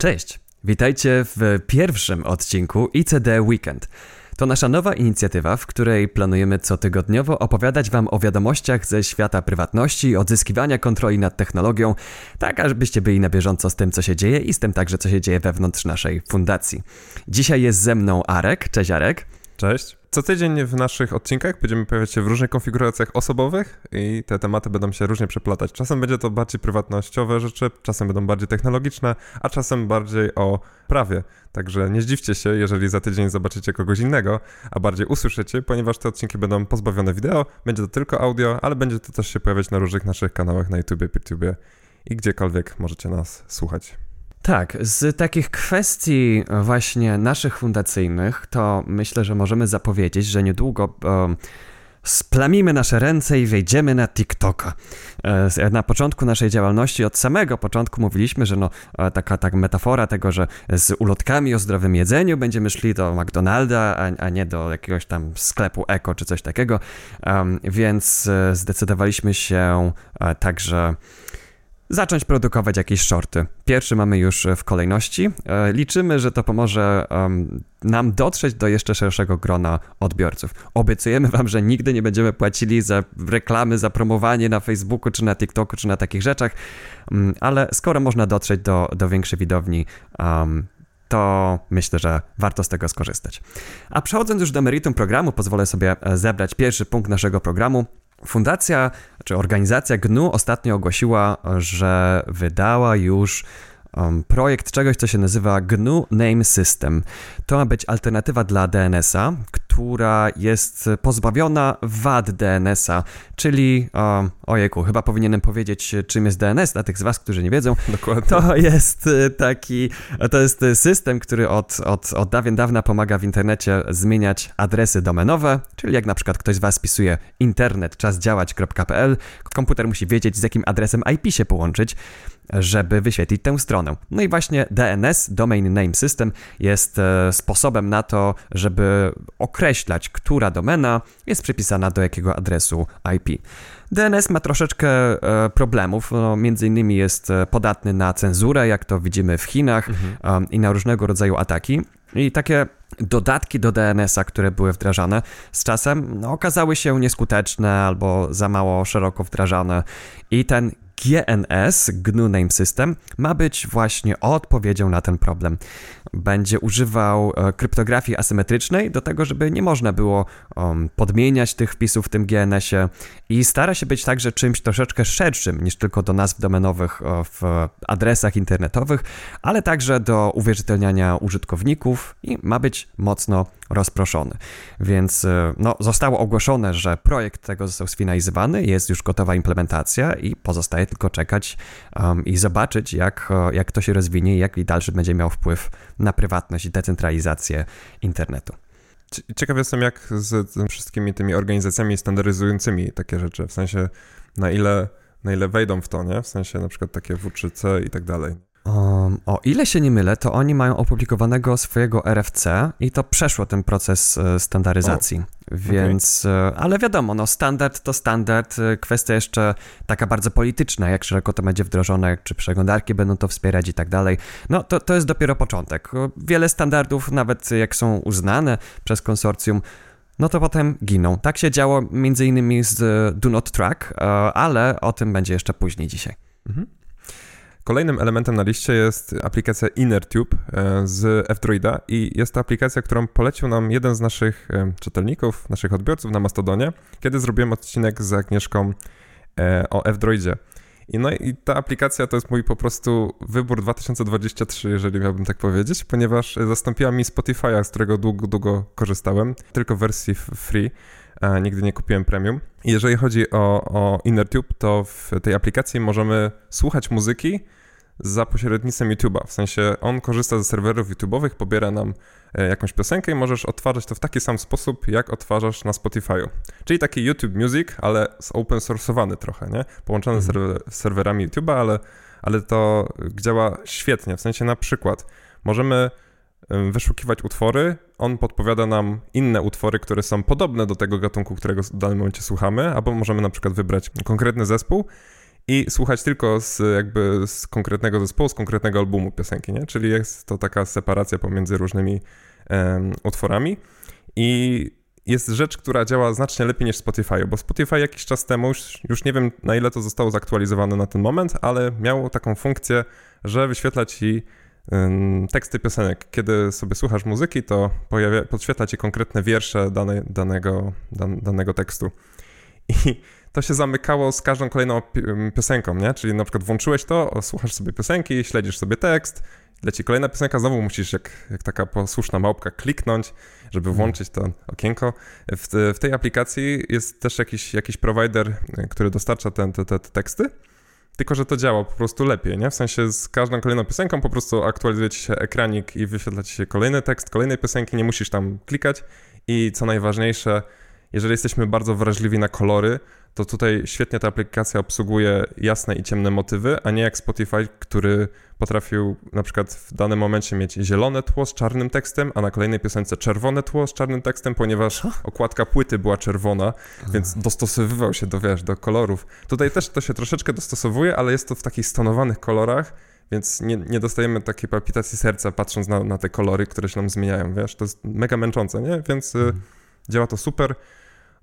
Cześć, witajcie w pierwszym odcinku ICD Weekend. To nasza nowa inicjatywa, w której planujemy cotygodniowo opowiadać Wam o wiadomościach ze świata prywatności, odzyskiwania kontroli nad technologią, tak ażebyście byli na bieżąco z tym, co się dzieje i z tym także, co się dzieje wewnątrz naszej fundacji. Dzisiaj jest ze mną Arek. Cześć Arek. Cześć. Co tydzień w naszych odcinkach będziemy pojawiać się w różnych konfiguracjach osobowych i te tematy będą się różnie przeplatać. Czasem będzie to bardziej prywatnościowe rzeczy, czasem będą bardziej technologiczne, a czasem bardziej o prawie. Także nie zdziwcie się, jeżeli za tydzień zobaczycie kogoś innego, a bardziej usłyszycie, ponieważ te odcinki będą pozbawione wideo, będzie to tylko audio, ale będzie to też się pojawiać na różnych naszych kanałach na YouTube, YouTube i gdziekolwiek możecie nas słuchać. Tak, z takich kwestii właśnie naszych fundacyjnych, to myślę, że możemy zapowiedzieć, że niedługo um, splamimy nasze ręce i wejdziemy na TikToka. E, na początku naszej działalności, od samego początku mówiliśmy, że no, e, taka tak metafora tego, że z ulotkami o zdrowym jedzeniu będziemy szli do McDonalda, a, a nie do jakiegoś tam sklepu eko czy coś takiego, więc e, zdecydowaliśmy się także zacząć produkować jakieś shorty. Pierwszy mamy już w kolejności. E, liczymy, że to pomoże nam dotrzeć do jeszcze szerszego grona odbiorców. Obiecujemy wam, że nigdy nie będziemy płacili za reklamy, za promowanie na Facebooku, czy na TikToku, czy na takich rzeczach, um, ale skoro można dotrzeć do, do większej widowni, to myślę, że warto z tego skorzystać. A przechodząc już do meritum programu, pozwolę sobie e, zebrać pierwszy punkt naszego programu. Fundacja czy organizacja GNU ostatnio ogłosiła, że wydała już um, projekt czegoś, co się nazywa GNU Name System. To ma być alternatywa dla DNS-a, która jest pozbawiona wad DNS-a, czyli ojejku, chyba powinienem powiedzieć, czym jest DNS dla tych z was, którzy nie wiedzą. Dokładnie. To jest y, taki, to jest system, który od, od, od dawien dawna pomaga w internecie zmieniać adresy domenowe, czyli jak na przykład ktoś z was spisuje internet czasdziałać.pl, komputer musi wiedzieć z jakim adresem IP się połączyć, żeby wyświetlić tę stronę. No i właśnie DNS, Domain Name System, jest e, sposobem na to, żeby określać, która domena jest przypisana do jakiego adresu IP. DNS ma troszeczkę e, problemów, no, między innymi jest e, podatny na cenzurę, jak to widzimy w Chinach mhm. i na różnego rodzaju ataki. I takie dodatki do DNS-a, które były wdrażane, z czasem no, okazały się nieskuteczne albo za mało szeroko wdrażane. I ten GNS, GNU Name System, ma być właśnie odpowiedzią na ten problem. Będzie używał e, kryptografii asymetrycznej do tego, żeby nie można było um, podmieniać tych wpisów w tym GNS-ie i stara się być także czymś troszeczkę szerszym niż tylko do nazw domenowych e, w adresach internetowych, ale także do uwierzytelniania użytkowników i ma być mocno rozproszony. Więc e, no, zostało ogłoszone, że projekt tego został sfinalizowany, jest już gotowa implementacja i pozostaje tylko czekać um, i zobaczyć, jak, e, jak to się rozwinie i jaki dalszy będzie miał wpływ na prywatność i decentralizację internetu. Ciekaw jestem, jak z wszystkimi tymi organizacjami standaryzującymi takie rzeczy, w sensie na ile, na ile wejdą w to, nie? W sensie na przykład takie W3C i tak dalej. Um, o ile się nie mylę, to oni mają opublikowanego swojego RFC i to przeszło ten proces e, standaryzacji. O, więc, okay. ale wiadomo, no standard to standard. E, kwestia jeszcze taka bardzo polityczna, jak szeroko to będzie wdrożone, czy przeglądarki będą to wspierać i tak dalej. No to, to jest dopiero początek. Wiele standardów, nawet jak są uznane przez konsorcjum, no to potem giną. Tak się działo między innymi z Do Not Track, ale o tym będzie jeszcze później dzisiaj. Mhm. Kolejnym elementem na liście jest aplikacja InnerTube e, z F-Droida i jest to aplikacja, którą polecił nam jeden z naszych e, czytelników, naszych odbiorców na Mastodonie, kiedy zrobiłem odcinek z Agnieszką e, o F-Droidzie. I no i ta aplikacja to jest mój po prostu wybór 2023, jeżeli miałbym tak powiedzieć, ponieważ zastąpiła mi Spotify'a, z którego długo, długo korzystałem, tylko w wersji free, nigdy nie kupiłem premium. I jeżeli chodzi o, o InnerTube, to w tej aplikacji możemy słuchać muzyki, za pośrednictwem YouTube'a. W sensie on korzysta ze serwerów YouTube'owych, pobiera nam e, jakąś piosenkę i możesz odtwarzać to w taki sam sposób, jak odtwarzasz na Spotify'u. Czyli taki YouTube Music, ale open source'owany trochę, nie? Połączony mhm. z serwer, serwerami YouTube'a, ale, ale to działa świetnie. W sensie na przykład możemy wyszukiwać utwory, on podpowiada nam inne utwory, które są podobne do tego gatunku, którego w danym momencie słuchamy, albo możemy na przykład wybrać konkretny zespół i słuchać tylko z jakby z konkretnego zespołu, z konkretnego albumu piosenki, nie? Czyli jest to taka separacja pomiędzy różnymi um, utworami i jest rzecz, która działa znacznie lepiej niż Spotify, bo Spotify jakiś czas temu, już, już nie wiem na ile to zostało zaktualizowane na ten moment, ale miało taką funkcję, że wyświetla ci teksty piosenek. Kiedy sobie słuchasz muzyki, to pojawia, podświetla ci konkretne wiersze dane, danego, dan, danego tekstu. I to się zamykało z każdą kolejną piosenką, nie? Czyli na przykład włączyłeś to, słuchasz sobie piosenki, śledzisz sobie tekst, leci kolejna piosenka, znowu musisz jak, jak taka posłuszna małpka kliknąć, żeby mhm. włączyć to okienko. W, w tej aplikacji jest też jakiś, jakiś provider, który dostarcza te, te, te teksty, tylko że to działa po prostu lepiej, nie? W sensie z każdą kolejną piosenką po prostu aktualizuje ci się ekranik i wyświetla ci się kolejny tekst kolejnej piosenki, nie musisz tam klikać i co najważniejsze, jeżeli jesteśmy bardzo wrażliwi na kolory, to tutaj świetnie ta aplikacja obsługuje jasne i ciemne motywy, a nie jak Spotify, który potrafił na przykład w danym momencie mieć zielone tło z czarnym tekstem, a na kolejnej piosence czerwone tło z czarnym tekstem, ponieważ okładka płyty była czerwona, więc dostosowywał się do, wiesz, do kolorów. Tutaj też to się troszeczkę dostosowuje, ale jest to w takich stonowanych kolorach, więc nie, nie dostajemy takiej palpitacji serca patrząc na, na te kolory, które się nam zmieniają, wiesz, to jest mega męczące, nie? Więc y, mhm. działa to super.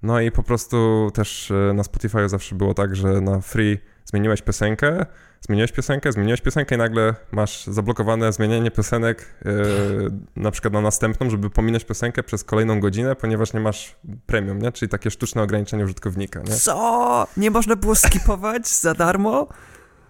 No i po prostu też y, na Spotify zawsze było tak, że na free zmieniłeś piosenkę, zmieniłeś piosenkę, zmieniłeś piosenkę i nagle masz zablokowane zmienianie piosenek yy, na przykład na następną, żeby pominąć piosenkę przez kolejną godzinę, ponieważ nie masz premium, nie? Czyli takie sztuczne ograniczenie użytkownika, nie? Co? Nie można było skipować za darmo?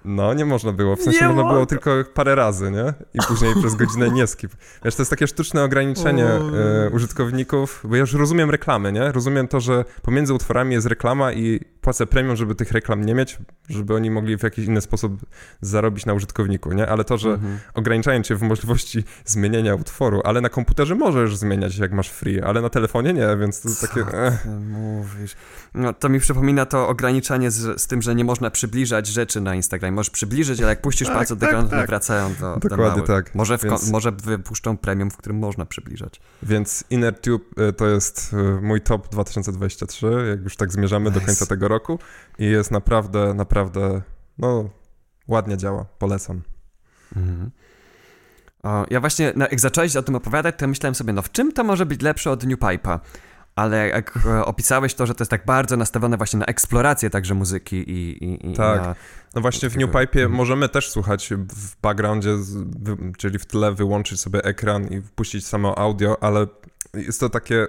No, nie można było. W sensie nie można było tylko parę razy, nie? I później przez godzinę nie skip. Wiesz, to jest takie sztuczne ograniczenie e, użytkowników, bo ja już rozumiem reklamy, nie? Rozumiem to, że pomiędzy utworami jest reklama i płacę premium, żeby tych reklam nie mieć, żeby oni mogli w jakiś inny sposób zarobić na użytkowniku, nie? Ale to, że mhm. ograniczają cię w możliwości zmienienia utworu, ale na komputerze możesz zmieniać, jak masz free, ale na telefonie nie, więc to jest takie... Co mówisz? No, to mi przypomina to ograniczanie z, z, tym, że nie można przybliżać rzeczy na Instagram. Możesz przybliżyć, ale jak puścisz tak, palce tak, do ekranu, tak. wracają do Dokładnie do tak. Może, więc... może wypuszczą premium, w którym można przybliżać. Więc InnerTube y, to jest y, mój top 2023, jak już tak zmierzamy nice. do końca tego roku roku i jest naprawdę, naprawdę, no, ładnie działa. Polecam. Mhm. O, ja właśnie, no, jak zacząłeś o tym opowiadać, to myślałem sobie, no w czym to może być lepsze od New Pipe'a? Ale jak e, opisałeś to, że to jest tak bardzo nastawione właśnie na eksplorację także muzyki i... i, i tak, na... no właśnie w New Pipe'ie mhm. możemy też słuchać w backgroundzie, czyli w tle wyłączyć sobie ekran i wpuścić samo audio, ale jest to takie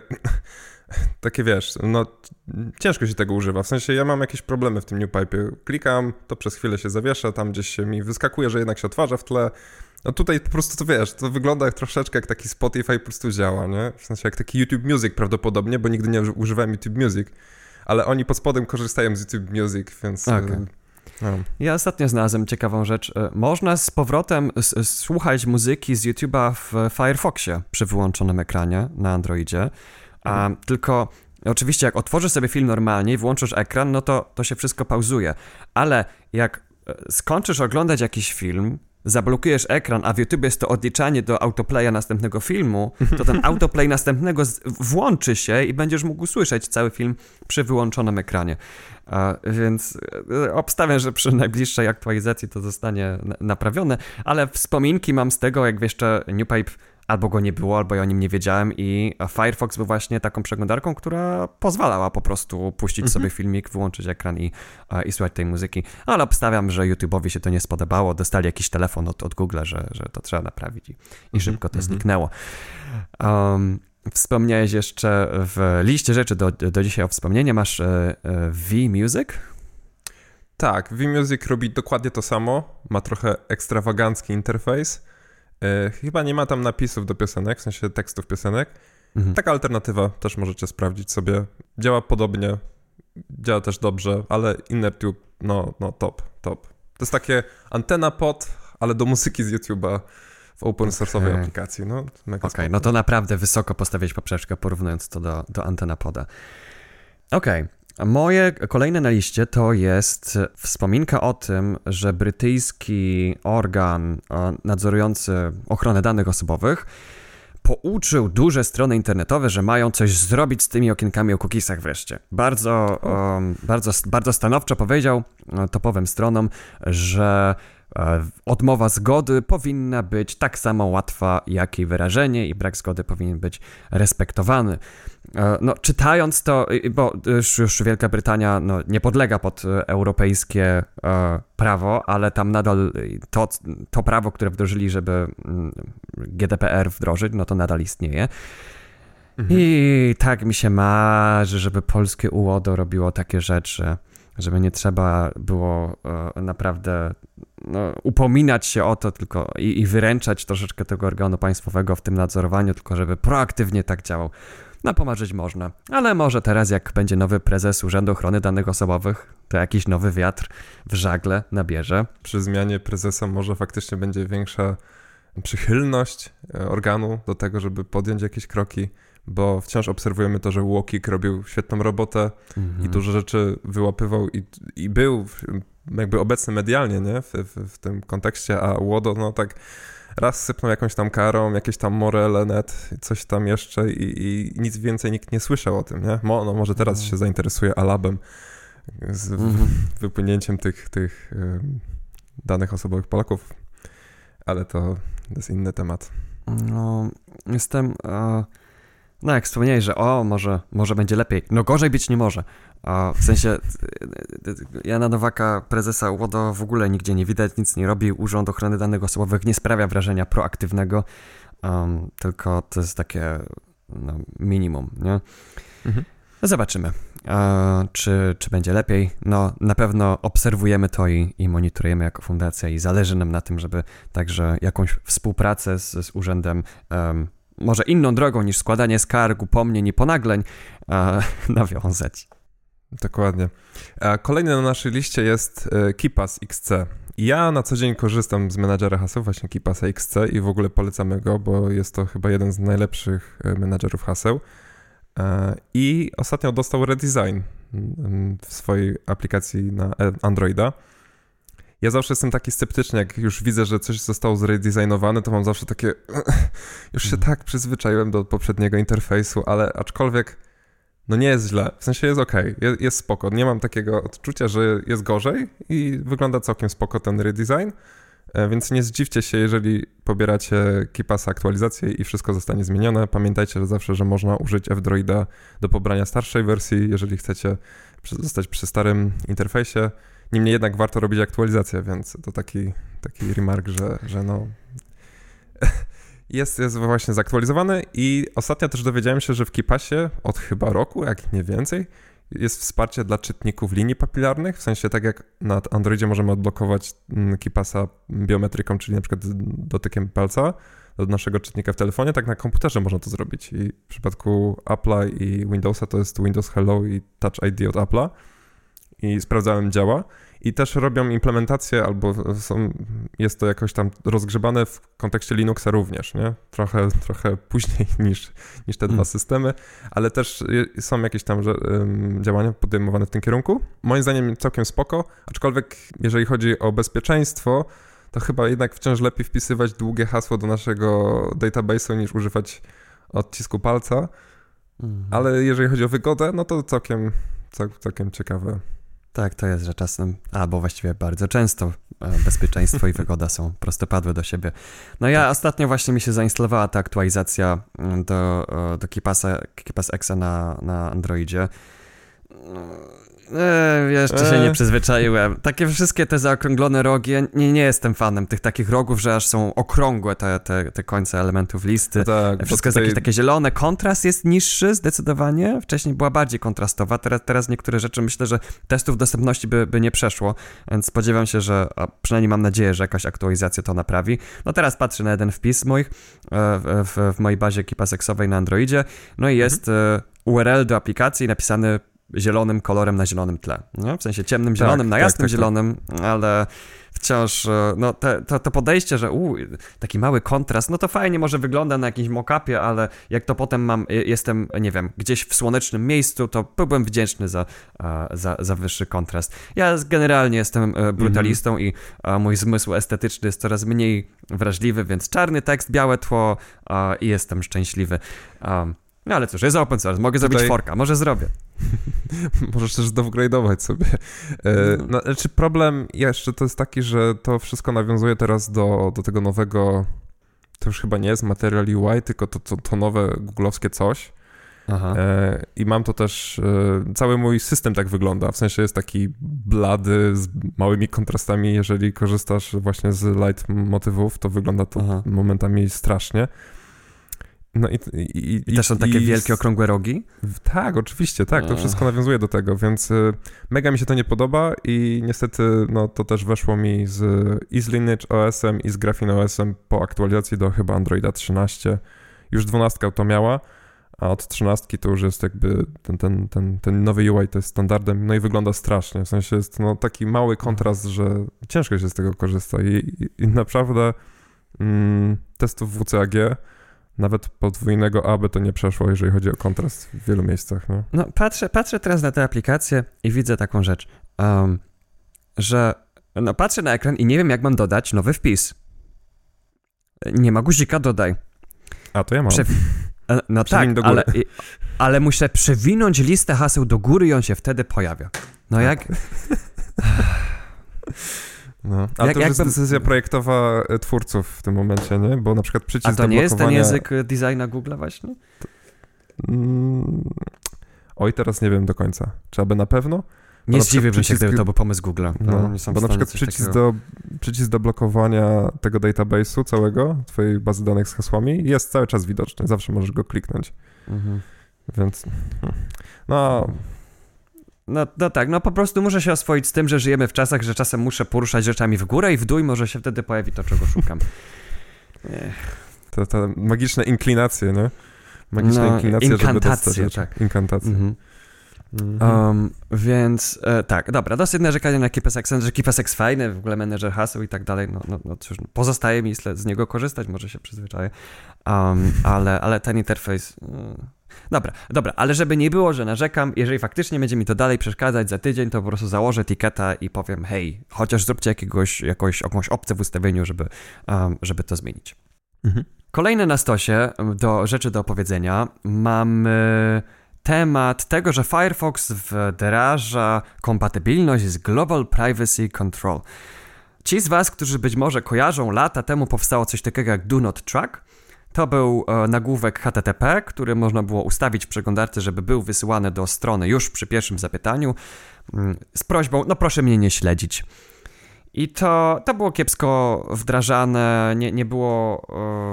takie wiesz, no ciężko się tego używa. W sensie ja mam jakieś problemy w tym New Pipe. Klikam, to przez chwilę się zawiesza, tam gdzieś się mi wyskakuje, że jednak się odtwarza w tle. No tutaj po prostu to wiesz, to wygląda jak troszeczkę jak taki Spotify po prostu działa, nie? W sensie jak taki YouTube Music prawdopodobnie, bo nigdy nie używałem YouTube Music, ale oni pod spodem korzystają z YouTube Music, więc... Okay. No. Ja ostatnio znalazłem ciekawą rzecz. E, można z powrotem słuchać muzyki z YouTube'a w Firefoxie przy wyłączonym ekranie na Androidzie. A, tylko oczywiście jak otworzysz sobie film normalnie i włączysz ekran, no to, to się wszystko pauzuje. Ale jak e, skończysz oglądać jakiś film, zablokujesz ekran, a w YouTube jest to odliczanie do autoplaya następnego filmu, to ten autoplay następnego włączy się i będziesz mógł słyszeć cały film przy wyłączonym ekranie. A, więc e, obstawiam, że przy najbliższej aktualizacji to zostanie naprawione, ale wspominki mam z tego, jak jeszcze NewPipe albo go nie było, albo ja o nim nie wiedziałem i Firefox był właśnie taką przeglądarką, która pozwalała po prostu puścić mhm. sobie filmik, wyłączyć ekran i, i słuchać tej muzyki, ale obstawiam, że YouTube'owi się to nie spodobało, dostali jakiś telefon od, od Google, że, że to trzeba naprawić i, i mhm. szybko to mhm. zniknęło. Um, Wspomniałeś jeszcze w liście rzeczy do, do dzisiaj o wspomnienie, masz e, e, V-Music? Tak, V-Music robi dokładnie to samo, ma trochę ekstrawagancki interfejs, E, chyba nie ma tam napisów do piosenek, w sensie tekstów piosenek. Mhm. Taka alternatywa też możecie sprawdzić sobie. Działa podobnie, działa też dobrze, ale InnerTube, no, no top, top. To jest takie antena pod, ale do muzyki z YouTube'a w open source'owej okay. aplikacji. No, Okej, okay, no to naprawdę wysoko postawić poprzeczkę, porównując to do, do antena poda. Okej. Okay. Moje kolejne na liście to jest wspominka o tym, że brytyjski organ nadzorujący ochronę danych osobowych pouczył duże strony internetowe, że mają coś zrobić z tymi okienkami o cookiesach wreszcie. Bardzo, um, bardzo, bardzo stanowczo powiedział e, topowym stronom, że e, odmowa zgody powinna być tak samo łatwa, jak i wyrażenie, i brak zgody powinien być respektowany. E, no, czytając to, bo już, już Wielka Brytania no, nie podlega pod europejskie e, prawo, ale tam nadal to, to prawo, które wdrożyli, żeby mm, GDPR wdrożyć, no to nadal istnieje. Mhm. I tak mi się marzy, żeby polskie UODO robiło takie rzeczy, żeby nie trzeba było e, naprawdę no, upominać się o to tylko i, i wyręczać troszeczkę tego organu państwowego w tym nadzorowaniu, tylko żeby proaktywnie tak działał. No pomarzyć można, ale może teraz jak będzie nowy prezes Urzędu Ochrony Danych Osobowych, to jakiś nowy wiatr w żagle nabierze. Przy zmianie prezesa może faktycznie będzie większa przychylność e, organu do tego, żeby podjąć jakieś kroki, bo wciąż obserwujemy to, że Łokik robił świetną robotę mhm. i dużo rzeczy wyłapywał i, i był jakby obecny medialnie, nie, w, w, w tym kontekście, a Łodo, no tak raz sypnął jakąś tam karą, jakieś tam morele net, coś tam jeszcze i, i nic więcej nikt nie słyszał o tym, nie? Mo, no może teraz mhm. się zainteresuje Alabem z mhm. wypłynięciem tych, tych danych osobowych Polaków, ale to jest inny temat. No, jestem... Uh... No, jak wspomniałeś, że o, może, może będzie lepiej. No gorzej być nie może. w sensie, Jana Nowaka, prezesa UODO w ogóle nigdzie nie widać, nic nie robi. Urząd Ochrony Danych Osobowych nie sprawia wrażenia proaktywnego, um, tylko to jest takie no, minimum, nie? Mhm. No zobaczymy, e, czy, czy będzie lepiej. No, na pewno obserwujemy to i, i monitorujemy jako fundacja i zależy nam na tym, żeby także jakąś współpracę z, z urzędem um, może inną drogą niż składanie skarg, upomnień i ponagleń e, nawiązać. Dokładnie. Kolejny na naszej liście jest e, Kipas XC. Ja na co dzień korzystam z menadżera haseł, właśnie Kipasa XC i w ogóle polecamy go, bo jest to chyba jeden z najlepszych e, menadżerów haseł. E, I ostatnio dostał redesign mm, w swojej aplikacji na Androida ja zawsze jestem taki sceptyczny, jak już widzę, że coś zostało zredesignowane, to mam zawsze takie, już się mhm. tak przyzwyczaiłem do poprzedniego interfejsu, ale aczkolwiek, no nie jest źle, w sensie jest ok, jest, jest spoko, nie mam takiego odczucia, że jest gorzej i wygląda całkiem spoko ten redesign, e, więc nie zdziwcie się, jeżeli pobieracie Kipasa aktualizację i wszystko zostanie zmienione. Pamiętajcie że zawsze, że można użyć F-Droida do pobrania starszej wersji, jeżeli chcecie zostać przy starym interfejsie. Niemniej jednak warto robić aktualizację, więc to taki, taki remark, że, że no jest, jest właśnie zaktualizowany. I ostatnio też dowiedziałem się, że w Kipasie od chyba roku, jak nie więcej, jest wsparcie dla czytników linii papilarnych, w sensie tak jak na Androidzie możemy odblokować mm, Kipasa biometryką, czyli na przykład dotykiem palca do naszego czytnika w telefonie, tak na komputerze można to zrobić. I w przypadku Apple'a i Windowsa to jest Windows Hello i Touch ID od Apple'a i sprawdzałem działa. I też robią implementację, albo są, jest to jakoś tam rozgrzebane w kontekście Linuxa również, nie? Trochę, trochę później niż, niż te dwa hmm. systemy, ale też są jakieś tam że, um, działania podejmowane w tym kierunku. Moim zdaniem całkiem spoko, aczkolwiek jeżeli chodzi o bezpieczeństwo, to chyba jednak wciąż lepiej wpisywać długie hasło do naszego database'u niż używać odcisku palca. Mhm. Ale jeżeli chodzi o wygodę, no to całkiem, całkiem ciekawe. Tak, to jest, że czasem, albo właściwie bardzo często e, bezpieczeństwo i wygoda są prostopadłe do siebie. No ja tak. ostatnio właśnie mi się zainstalowała ta aktualizacja mm, do, e, do Kipasa, Kipas Exa na, na Androidzie. Eee, jeszcze się nie eee. przyzwyczaiłem. Takie wszystkie te zaokrąglone rogi, ja nie, nie jestem fanem tych takich rogów, że aż są okrągłe te, te, te końce elementów listy. Tak, Wszystko tutaj... jest jakieś takie zielone. Kontrast jest niższy zdecydowanie. Wcześniej była bardziej kontrastowa. Teraz, teraz niektóre rzeczy myślę, że testów dostępności by, by nie przeszło, więc spodziewam się, że, a przynajmniej mam nadzieję, że jakaś aktualizacja to naprawi. No teraz patrzę na jeden wpis e, w, w, w mojej bazie ekipa seksowej na Androidzie. No i jest mhm. E, URL do aplikacji napisany zielonym kolorem na zielonym tle. W sensie ciemnym tak, zielonym tak, na jasnym tak, tak, zielonym, ale wciąż e, no, te, to, to podejście, że u, taki mały kontrast, no to fajnie może wygląda na jakimś mockupie, ale jak to potem mam, jestem, nie wiem, gdzieś w słonecznym miejscu, to byłbym wdzięczny za, za, za wyższy kontrast. Ja generalnie jestem e, brutalistą mm -hmm. i mój zmysł estetyczny jest coraz mniej wrażliwy, więc czarny tekst, białe tło i jestem szczęśliwy. No ale cóż, jest open source, mogę Tutaj... zrobić forka, może zrobię. Możesz też dowgrade'ować sobie. E, no. no, znaczy problem jeszcze to jest taki, że to wszystko nawiązuje teraz do, do tego nowego, to już chyba nie jest Material UI, tylko to, to, to nowe googlowskie coś. Aha. E, I mam to też, e, cały mój system tak wygląda, w sensie jest taki blady z małymi kontrastami, jeżeli korzystasz właśnie z light motywów, to wygląda to Aha. momentami strasznie. No i, i, I też są takie i, wielkie, okrągłe rogi? Tak, oczywiście, tak, to wszystko nawiązuje do tego, więc y, mega mi się to nie podoba i niestety no, to też weszło mi z, i z Lineage OS-em i z Graphene OS-em po aktualizacji do chyba Androida 13. Już 12 to miała, a od 13 to już jest jakby ten, ten, ten, ten nowy UI to jest standardem, no i wygląda strasznie, w sensie jest no, taki mały kontrast, że ciężko się z tego korzysta i, i, i naprawdę mm, testów WCAG nawet podwójnego AB to nie przeszło, jeżeli chodzi o kontrast w wielu miejscach. No, no patrzę, patrzę teraz na tę aplikację i widzę taką rzecz, um, że no, patrzę na ekran i nie wiem, jak mam dodać nowy wpis. Nie ma guzika dodaj. A, to ja mam. Prze e, no tak, ale, ale muszę przewinąć listę haseł do góry i on się wtedy pojawia. No tak. jak... No. Ale jak, to już jest decyzja projektowa e, twórców w tym momencie, nie? Bo na przykład przycisk A to nie jest ten język e, designa Google właśnie? Mm... Oj, teraz nie wiem do końca. Czy aby na pewno? Nie zdziwiłbym się, gdyby to był pomysł Google. No, bo na przykład przycisk do, przycisk do blokowania tego database'u całego, twojej bazy danych z hasłami jest cały czas widoczny. Zawsze możesz go kliknąć. Mhm. Więc hmm. no... No, no tak, no po prostu muszę się oswoić z tym, że żyjemy w czasach, że czasem muszę poruszać rzeczami w górę i w dół i może się wtedy pojawi to, czego szukam. To, to magiczne inklinacje, nie? Magiczne no, inklinacje, inkantacje, żeby dostać tak. Inkantacje. Mhm. Mhm. Um, więc e, tak, dobra, dosyć narzekania na KeePassX, że KeePassX fajny, w ogóle menedżer haseł i tak dalej, no, no, no cóż, pozostaje mi z niego korzystać, może się przyzwyczaję, um, ale, ale ten interfejs... Y Dobra, dobra, ale żeby nie było, że narzekam, jeżeli faktycznie będzie mi to dalej przeszkadzać za tydzień, to po prostu założę etykietę i powiem, hej, chociaż zróbcie jakiegoś, jakąś, jakąś opcję w ustawieniu, żeby, um, żeby to zmienić. Mhm. Kolejne na stosie do rzeczy do opowiedzenia mamy temat tego, że Firefox wdraża kompatybilność z Global Privacy Control. Ci z Was, którzy być może kojarzą, lata temu powstało coś takiego jak Do Not Track, to był e, nagłówek HTTP, który można było ustawić w przeglądarce, żeby był wysyłany do strony już przy pierwszym zapytaniu mm, z prośbą, no proszę mnie nie śledzić. I to, to było kiepsko wdrażane, nie, nie było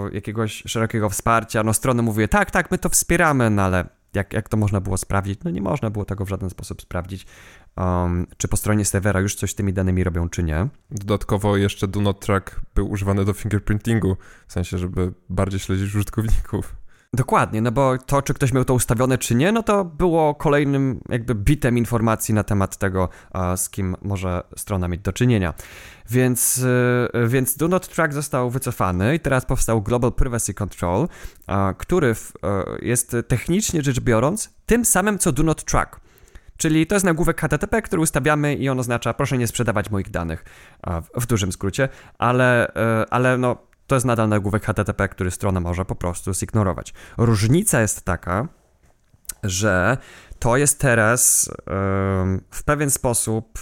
e, jakiegoś szerokiego wsparcia. No strony mówiły, tak, tak, my to wspieramy, no ale jak, jak to można było sprawdzić? No nie można było tego w żaden sposób sprawdzić, um, czy po stronie serwera już coś z tymi danymi robią, czy nie. Dodatkowo jeszcze Do Not Track był używany do fingerprintingu, w sensie, żeby bardziej śledzić użytkowników. Dokładnie, no bo to, czy ktoś miał to ustawione, czy nie, no to było kolejnym jakby bitem informacji na temat tego, z kim może strona mieć do czynienia. Więc, y, więc Do Not Track został wycofany i teraz powstał Global Privacy Control, który y, jest technicznie rzecz biorąc tym samym co Do Not Track. Czyli to jest nagłówek HTTP, który ustawiamy i on oznacza proszę nie sprzedawać moich danych w dużym skrócie, ale, y, ale no, to jest nadal nagłówek HTTP, który strona może po prostu zignorować. Różnica jest taka, że to jest teraz w pewien sposób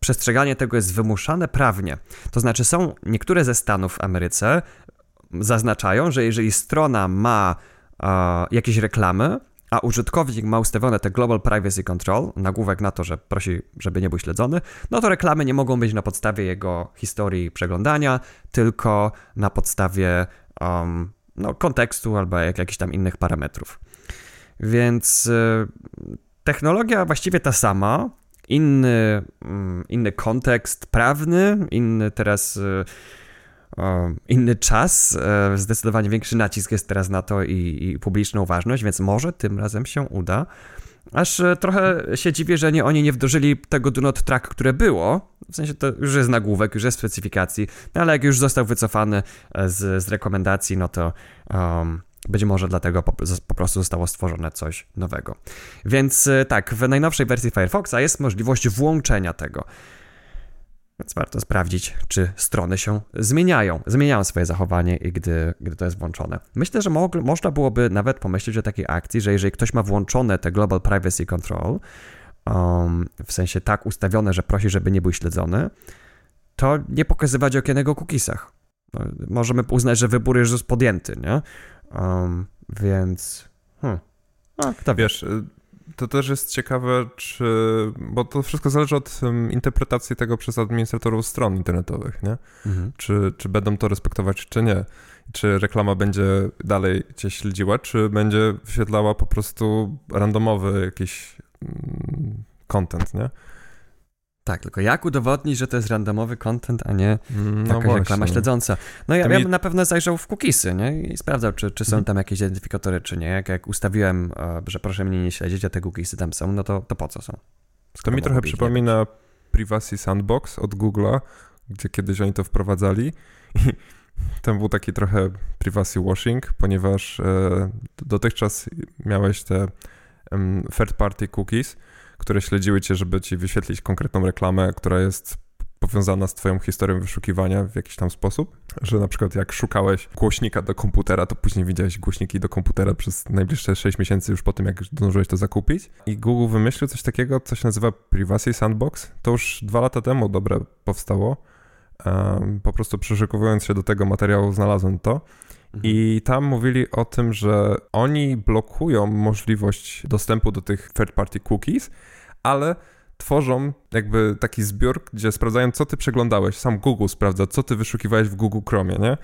przestrzeganie tego jest wymuszane prawnie. To znaczy są niektóre ze stanów w Ameryce zaznaczają, że jeżeli strona ma jakieś reklamy, a użytkownik ma ustawione te Global Privacy Control, nagłówek na to, że prosi, żeby nie był śledzony, no to reklamy nie mogą być na podstawie jego historii przeglądania, tylko na podstawie um, no, kontekstu albo jak, jakichś tam innych parametrów. Więc y, technologia właściwie ta sama, inny, y, inny kontekst prawny, inny teraz. Y, inny czas, e, zdecydowanie większy nacisk jest teraz na to i, i publiczną ważność, więc może tym razem się uda Aż e, trochę się dziwię, że nie, oni nie wdrożyli tego do not track, które było. W sensie to już jest nagłówek, już jest specyfikacji, no ale jak już został wycofany e, z, z rekomendacji, no to um, być może dlatego po, po, prostu zostało stworzone coś nowego. Więc tak, w najnowszej wersji Firefoxa jest możliwość włączenia tego. Więc warto sprawdzić, czy strony się zmieniają, zmieniają swoje zachowanie, gdy, gdy to jest włączone. Myślę, że mo można byłoby nawet pomyśleć o takiej akcji, że jeżeli ktoś ma włączone te Global Privacy Control, um, w sensie tak ustawione, że prosi, żeby nie był śledzony, to nie pokazywać okienego cookiesach. No, możemy uznać, że wybór już podjęty, nie? Um, więc... Hmm. No, kto wiesz, y, to też jest ciekawe, czy. Bo to wszystko zależy od interpretacji tego przez administratorów stron internetowych, nie? Mhm. Czy, czy będą to respektować, czy nie. Czy reklama będzie dalej cię śledziła, czy będzie wyświetlała po prostu randomowy jakiś mm, content, nie? Tak, tylko jak udowodnić, że to jest randomowy content, a nie mm, no taka reklama śledząca? No ja, mi... ja bym na pewno zajrzał w cookiesy, nie? I sprawdzał, czy, czy są mhm. tam jakieś identyfikatory, czy nie. Jak, jak ustawiłem, e, że proszę mnie nie śledzić, a te cookiesy tam są, no to, to po co są? Skoro to mi trochę przypomina Privacy Sandbox od Google'a, gdzie kiedyś oni to wprowadzali i tam był taki trochę privacy washing, ponieważ e, dotychczas miałeś te um, third party cookies, które śledziły cię, żeby ci wyświetlić konkretną reklamę, która jest powiązana z twoją historią wyszukiwania w jakiś tam sposób, że na przykład jak szukałeś głośnika do komputera, to później widziałeś głośniki do komputera przez najbliższe 6 miesięcy już po tym, jak zdążyłeś to zakupić. I Google wymyślił coś takiego, co się nazywa Privacy Sandbox. To już dwa lata temu dobre powstało. Um, po prostu przeszykowując się do tego materiału znalazłem to. Mhm. I tam mówili o tym, że oni blokują możliwość dostępu do tych third party cookies, ale tworzą jakby taki zbiór, gdzie sprawdzają, co ty przeglądałeś. Sam Google sprawdza, co ty wyszukiwałeś w Google Chromie, nie?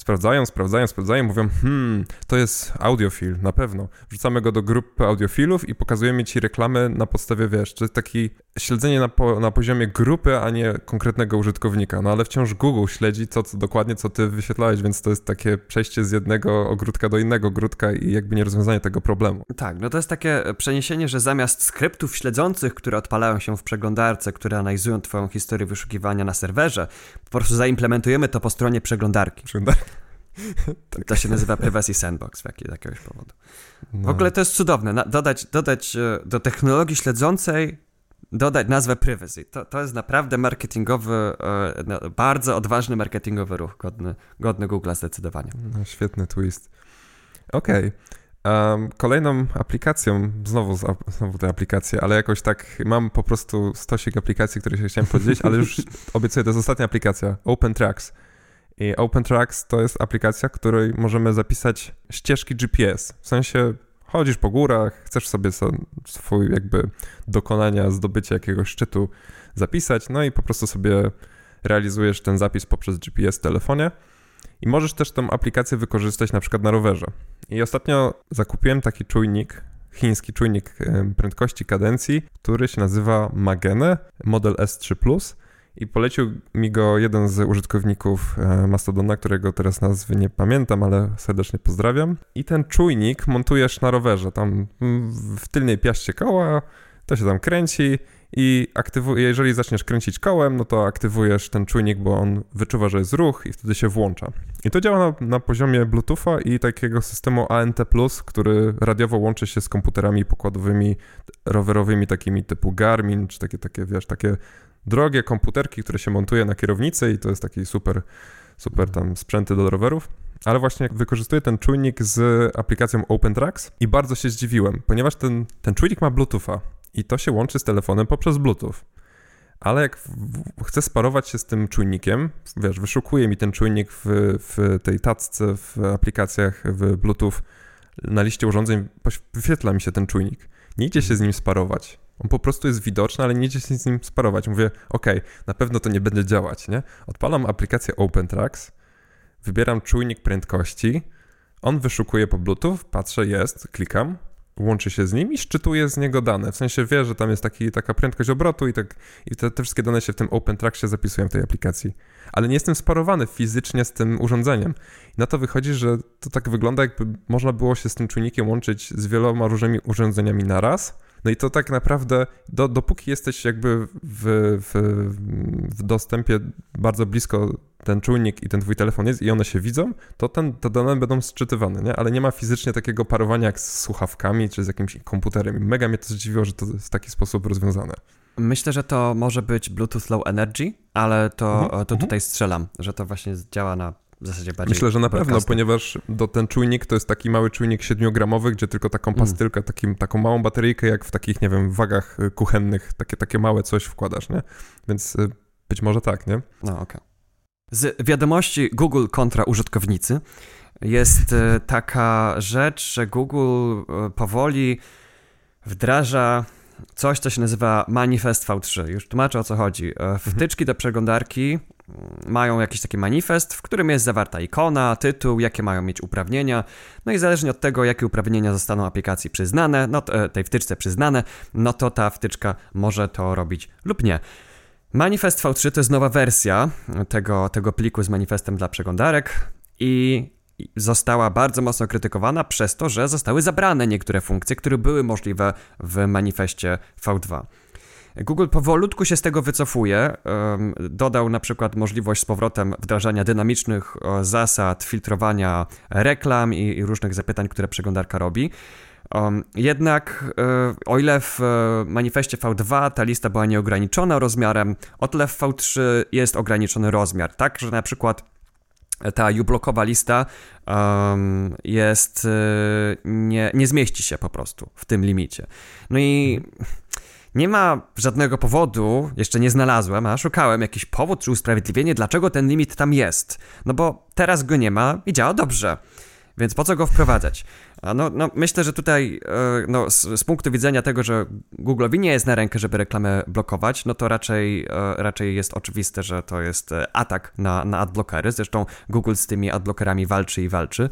Sprawdzają, sprawdzają, sprawdzają, mówią, hmm, to jest audiofil, na pewno. Wrzucamy go do grupy audiofilów i pokazujemy ci reklamy na podstawie, wiesz, to jest taki śledzenie na, po, na poziomie grupy, a nie konkretnego użytkownika. No ale wciąż Google śledzi co, co dokładnie, co ty wyświetlałeś, więc to jest takie przejście z jednego ogródka do innego ogródka i jakby nie rozwiązanie tego problemu. Tak, no to jest takie przeniesienie, że zamiast skryptów śledzących, które odpalają się w przeglądarce, które analizują twoją historię wyszukiwania na serwerze, po prostu zaimplementujemy to po stronie przeglądarki. Przeglądarki. tak. To się nazywa Privacy Sandbox z jakiegoś powodu. No. W ogóle to jest cudowne. Na, dodać, dodać e, do technologii śledzącej dodać nazwę privacy. To, to jest naprawdę marketingowy, e, no, bardzo odważny marketingowy ruch, godny, godny Google zdecydowanie. No, świetny twist. Okej. Okay. Um, kolejną aplikacją, znowu, znowu te aplikacje, ale jakoś tak mam po prostu stosik aplikacji, które się chciałem podzielić, ale już obiecuję, to jest ostatnia aplikacja, Open Tracks. I OpenTracks to jest aplikacja, w której możemy zapisać ścieżki GPS. W sensie chodzisz po górach, chcesz sobie swój jakby dokonania, zdobycie jakiegoś szczytu zapisać, no i po prostu sobie realizujesz ten zapis poprzez GPS w telefonie. I możesz też tą aplikację wykorzystać na przykład na rowerze. I ostatnio zakupiłem taki czujnik, chiński czujnik prędkości kadencji, który się nazywa Magene Model S3 Plus i polecił mi go jeden z użytkowników e, Mastodona, którego teraz nazwy nie pamiętam, ale serdecznie pozdrawiam. I ten czujnik montujesz na rowerze, tam w tylnej piaście koła, to się tam kręci i aktywuje, jeżeli zaczniesz kręcić kołem, no to aktywujesz ten czujnik, bo on wyczuwa, że jest ruch i wtedy się włącza. I to działa na, na poziomie Bluetootha i takiego systemu ANT+, który radiowo łączy się z komputerami pokładowymi, rowerowymi, takimi typu Garmin, czy takie, takie wiesz, takie drogie komputerki, które się montuje na kierownicy i to jest taki super, super tam sprzęty do rowerów. Ale właśnie wykorzystuję ten czujnik z aplikacją OpenTracks i bardzo się zdziwiłem, ponieważ ten, ten czujnik ma Bluetootha i to się łączy z telefonem poprzez Bluetooth. Ale jak chcę sparować się z tym czujnikiem, wiesz, wyszukuje mi ten czujnik w, w tej tacce, w aplikacjach, w Bluetooth, na liście urządzeń wyświetla mi się ten czujnik. Nie idzie się z nim sparować. On po prostu jest widoczny, ale nie idzie się z nim sparować. Mówię, ok, na pewno to nie będzie działać, nie? Odpalam aplikację OpenTracks, wybieram czujnik prędkości, on wyszukuje po Bluetooth, patrzę, jest, klikam, łączy się z nim i szczytuje z niego dane. W sensie wie, że tam jest taki, taka prędkość obrotu i, tak, i te, te wszystkie dane się w tym OpenTracksie zapisują w tej aplikacji. Ale nie jestem sparowany fizycznie z tym urządzeniem. I na to wychodzi, że to tak wygląda, jakby można było się z tym czujnikiem łączyć z wieloma różnymi urządzeniami naraz No i to tak naprawdę, do, dopóki jesteś jakby w, w, w dostępie bardzo blisko ten czujnik i ten twój telefon jest i one się widzą, to ten, te dane będą sczytywane, nie? Ale nie ma fizycznie takiego parowania jak z słuchawkami czy z jakimś komputerem. Mega mnie to zdziwiło, że to jest w taki sposób rozwiązane. Myślę, że to może być Bluetooth Low Energy, ale to, mhm, to mhm. tutaj strzelam, że to właśnie działa na w zasadzie bardziej. Myślę, że na pewno, ponieważ do ten czujnik to jest taki mały czujnik 7-gramowy, gdzie tylko taką mm. pastylkę, takim, taką małą bateryjkę, jak w takich, nie wiem, wagach y, kuchennych, takie, takie małe coś wkładasz, nie? Więc y, być może tak, nie? No, okej. Okay. Z wiadomości Google kontra użytkownicy jest y, taka rzecz, że Google powoli wdraża coś, co się nazywa Manifest V3. Już tłumaczę o co chodzi. Mhm. Wtyczki do przeglądarki mają jakiś taki manifest, w którym jest zawarta ikona, tytuł, jakie mają mieć uprawnienia. No i zależnie od tego, jakie uprawnienia zostaną aplikacji przyznane, no to, e, tej wtyczce przyznane, no to ta wtyczka może to robić lub nie. Manifest V3 to jest nowa wersja tego, tego pliku z manifestem dla przeglądarek i została bardzo mocno krytykowana przez to, że zostały zabrane niektóre funkcje, które były możliwe w manifestie V2. Google powolutku się z tego wycofuje. Dodał na przykład możliwość z powrotem wdrażania dynamicznych zasad filtrowania reklam i, różnych zapytań, które przeglądarka robi. jednak e, o ile w e, manifestie V2 ta lista była nieograniczona rozmiarem, o tyle w V3 jest ograniczony rozmiar, tak, że na przykład ta ublockowa lista um, jest, e, nie, nie zmieści się po prostu w tym limicie. No i mhm. Nie ma żadnego powodu, jeszcze nie znalazłem, a szukałem jakiś powód czy usprawiedliwienie, dlaczego ten limit tam jest. No bo teraz go nie ma i działa dobrze. Więc po co go wprowadzać? No, no myślę, że tutaj e, no, z, z, punktu widzenia tego, że Google'owi nie jest na rękę, żeby reklamę blokować, no to raczej, e, raczej jest oczywiste, że to jest e, atak na, na adblockery. Zresztą Google z tymi adblockerami walczy i walczy.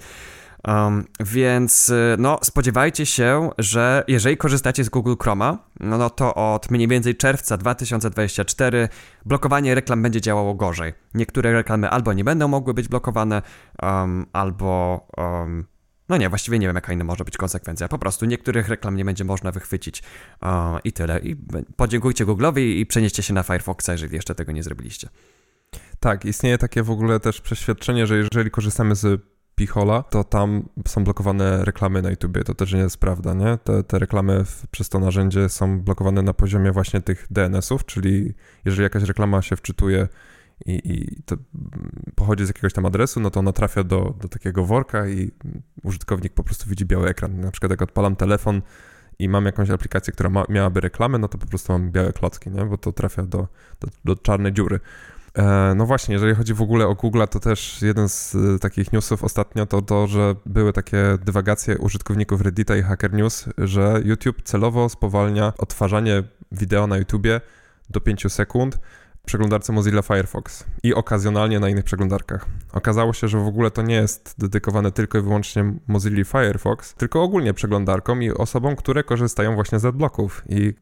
Um, więc y, no, spodziewajcie się, że jeżeli korzystacie z Google Chroma, no, no to od mniej więcej czerwca 2024 blokowanie reklam będzie działało gorzej. Niektóre reklamy albo nie będą mogły być blokowane, um, albo. Um, no nie, właściwie nie wiem, jaka inna może być konsekwencja. Po prostu niektórych reklam nie będzie można wychwycić uh, i tyle. I podziękujcie Google'owi i przenieście się na Firefoxa, jeżeli jeszcze tego nie zrobiliście. Tak, istnieje takie w ogóle też przeświadczenie, że jeżeli korzystamy z Pichola, to tam są blokowane reklamy na YouTubie. To też nie jest prawda, nie? Te, te reklamy w, przez to narzędzie są blokowane na poziomie właśnie tych DNS-ów, czyli jeżeli jakaś reklama się wczytuje i, i pochodzi z jakiegoś tam adresu, no to ona trafia do, do takiego worka i użytkownik po prostu widzi biały ekran. Na przykład jak odpalam telefon i mam jakąś aplikację, która ma, miałaby reklamy, no to po prostu mam białe klocki, nie? Bo to trafia do, do, do czarnej dziury. E, no właśnie, jeżeli chodzi w ogóle o Google, to też jeden z e, takich newsów ostatnio to to, że były takie dywagacje użytkowników Reddita i Hacker News, że YouTube celowo spowalnia odtwarzanie wideo na YouTubie do 5 sekund, przeglądarce Mozilla Firefox i okazjonalnie na innych przeglądarkach. Okazało się, że w ogóle to nie jest dedykowane tylko i wyłącznie Mozilla Firefox, tylko ogólnie przeglądarkom i osobom, które korzystają właśnie z adblocków. I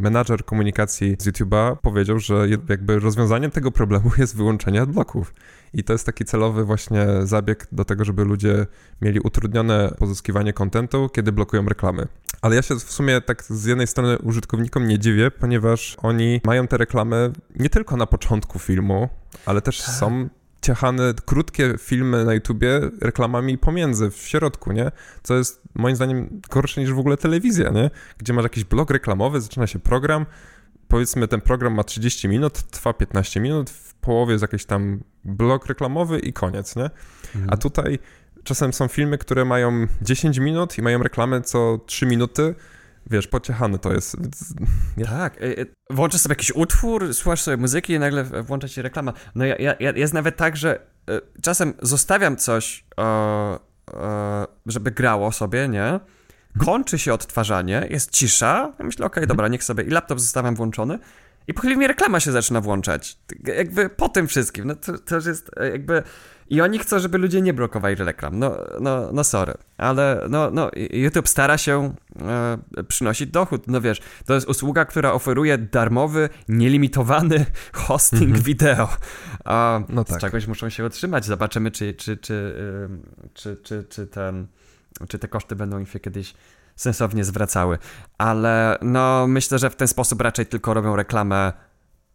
menadżer komunikacji z YouTube'a powiedział, że jakby rozwiązaniem tego problemu jest wyłączenie adblocków. I to jest taki celowy właśnie zabieg do tego, żeby ludzie mieli utrudnione pozyskiwanie kontentu, kiedy blokują reklamy. Ale ja się w sumie tak z jednej strony użytkownikom nie dziwię, ponieważ oni mają te reklamy nie tylko na początku filmu, ale też tak. są ciachane krótkie filmy na YouTubie reklamami pomiędzy, w środku, nie? Co jest moim zdaniem gorsze niż w ogóle telewizja, nie? Gdzie masz jakiś blok reklamowy, zaczyna się program, powiedzmy ten program ma 30 minut, trwa 15 minut, w połowie jest jakiś tam blok reklamowy i koniec, nie? Mhm. A tutaj czasem są filmy, które mają 10 minut i mają reklamy co 3 minuty. Wiesz, pociechany to jest. Tak, e, e, włączasz sobie jakiś utwór, słuchasz sobie muzyki i nagle włącza się reklama. No ja, ja, jest nawet tak, że e, czasem zostawiam coś, żeby grało sobie, nie? Kończy się odtwarzanie, jest cisza. Ja myślę, okej, okay, dobra, niech sobie. I laptop zostawiam włączony. I po chwili mi reklama się zaczyna włączać. Jakby po tym wszystkim. No to, to jest jakby i oni chcą, żeby ludzie nie blokowali reklam. No, no, no sorry. Ale no, no, YouTube stara się e, przynosić dochód. No wiesz, to jest usługa, która oferuje darmowy, nielimitowany hosting mm -hmm. wideo. A no tak. z czegoś muszą się otrzymać. Zobaczymy, czy, czy, czy, czy, czy, czy, ten, czy te koszty będą im się kiedyś sensownie zwracały. Ale no myślę, że w ten sposób raczej tylko robią reklamę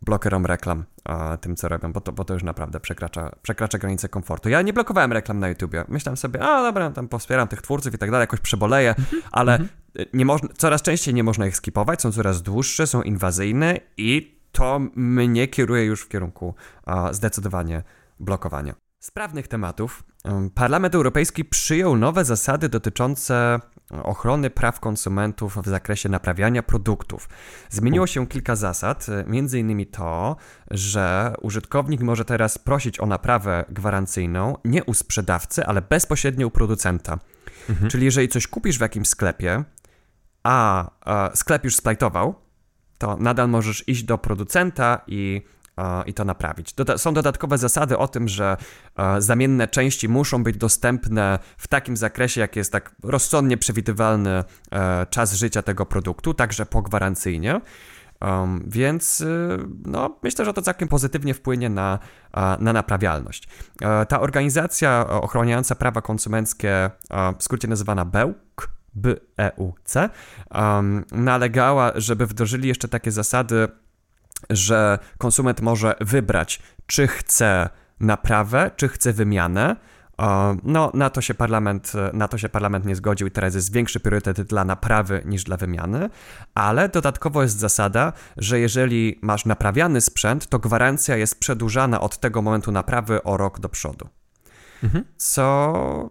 blokerom reklam a, tym, co robią, bo to, bo to już naprawdę przekracza, przekracza granice komfortu. Ja nie blokowałem reklam na YouTubie. Myślałem sobie, a dobra, tam wspieram tych twórców i tak dalej, jakoś przeboleję, mhm. ale mhm. nie można, coraz częściej nie można ich skipować, są coraz dłuższe, są inwazyjne i to mnie kieruje już w kierunku a, zdecydowanie blokowania. Z prawnych tematów Parlament Europejski przyjął nowe zasady dotyczące ochrony praw konsumentów w zakresie naprawiania produktów. Zmieniło się kilka zasad, między innymi to, że użytkownik może teraz prosić o naprawę gwarancyjną nie u sprzedawcy, ale bezpośrednio u producenta. Mhm. Czyli jeżeli coś kupisz w jakimś sklepie, a, a sklep już splajtował, to nadal możesz iść do producenta i i to naprawić. Doda są dodatkowe zasady o tym, że zamienne części muszą być dostępne w takim zakresie, jak jest tak rozsądnie przewidywalny e, czas życia tego produktu, także pogwarancyjnie. Um, więc y, no, myślę, że to całkiem pozytywnie wpłynie na, na naprawialność. E, ta organizacja ochroniająca prawa konsumenckie, w skrócie nazywana BEUK, BEUC, um, nalegała, żeby wdrożyli jeszcze takie zasady że konsument może wybrać, czy chce naprawę, czy chce wymianę. No, na to, się parlament, na to się parlament nie zgodził i teraz jest większy priorytet dla naprawy niż dla wymiany, ale dodatkowo jest zasada, że jeżeli masz naprawiany sprzęt, to gwarancja jest przedłużana od tego momentu naprawy o rok do przodu. Mhm. Co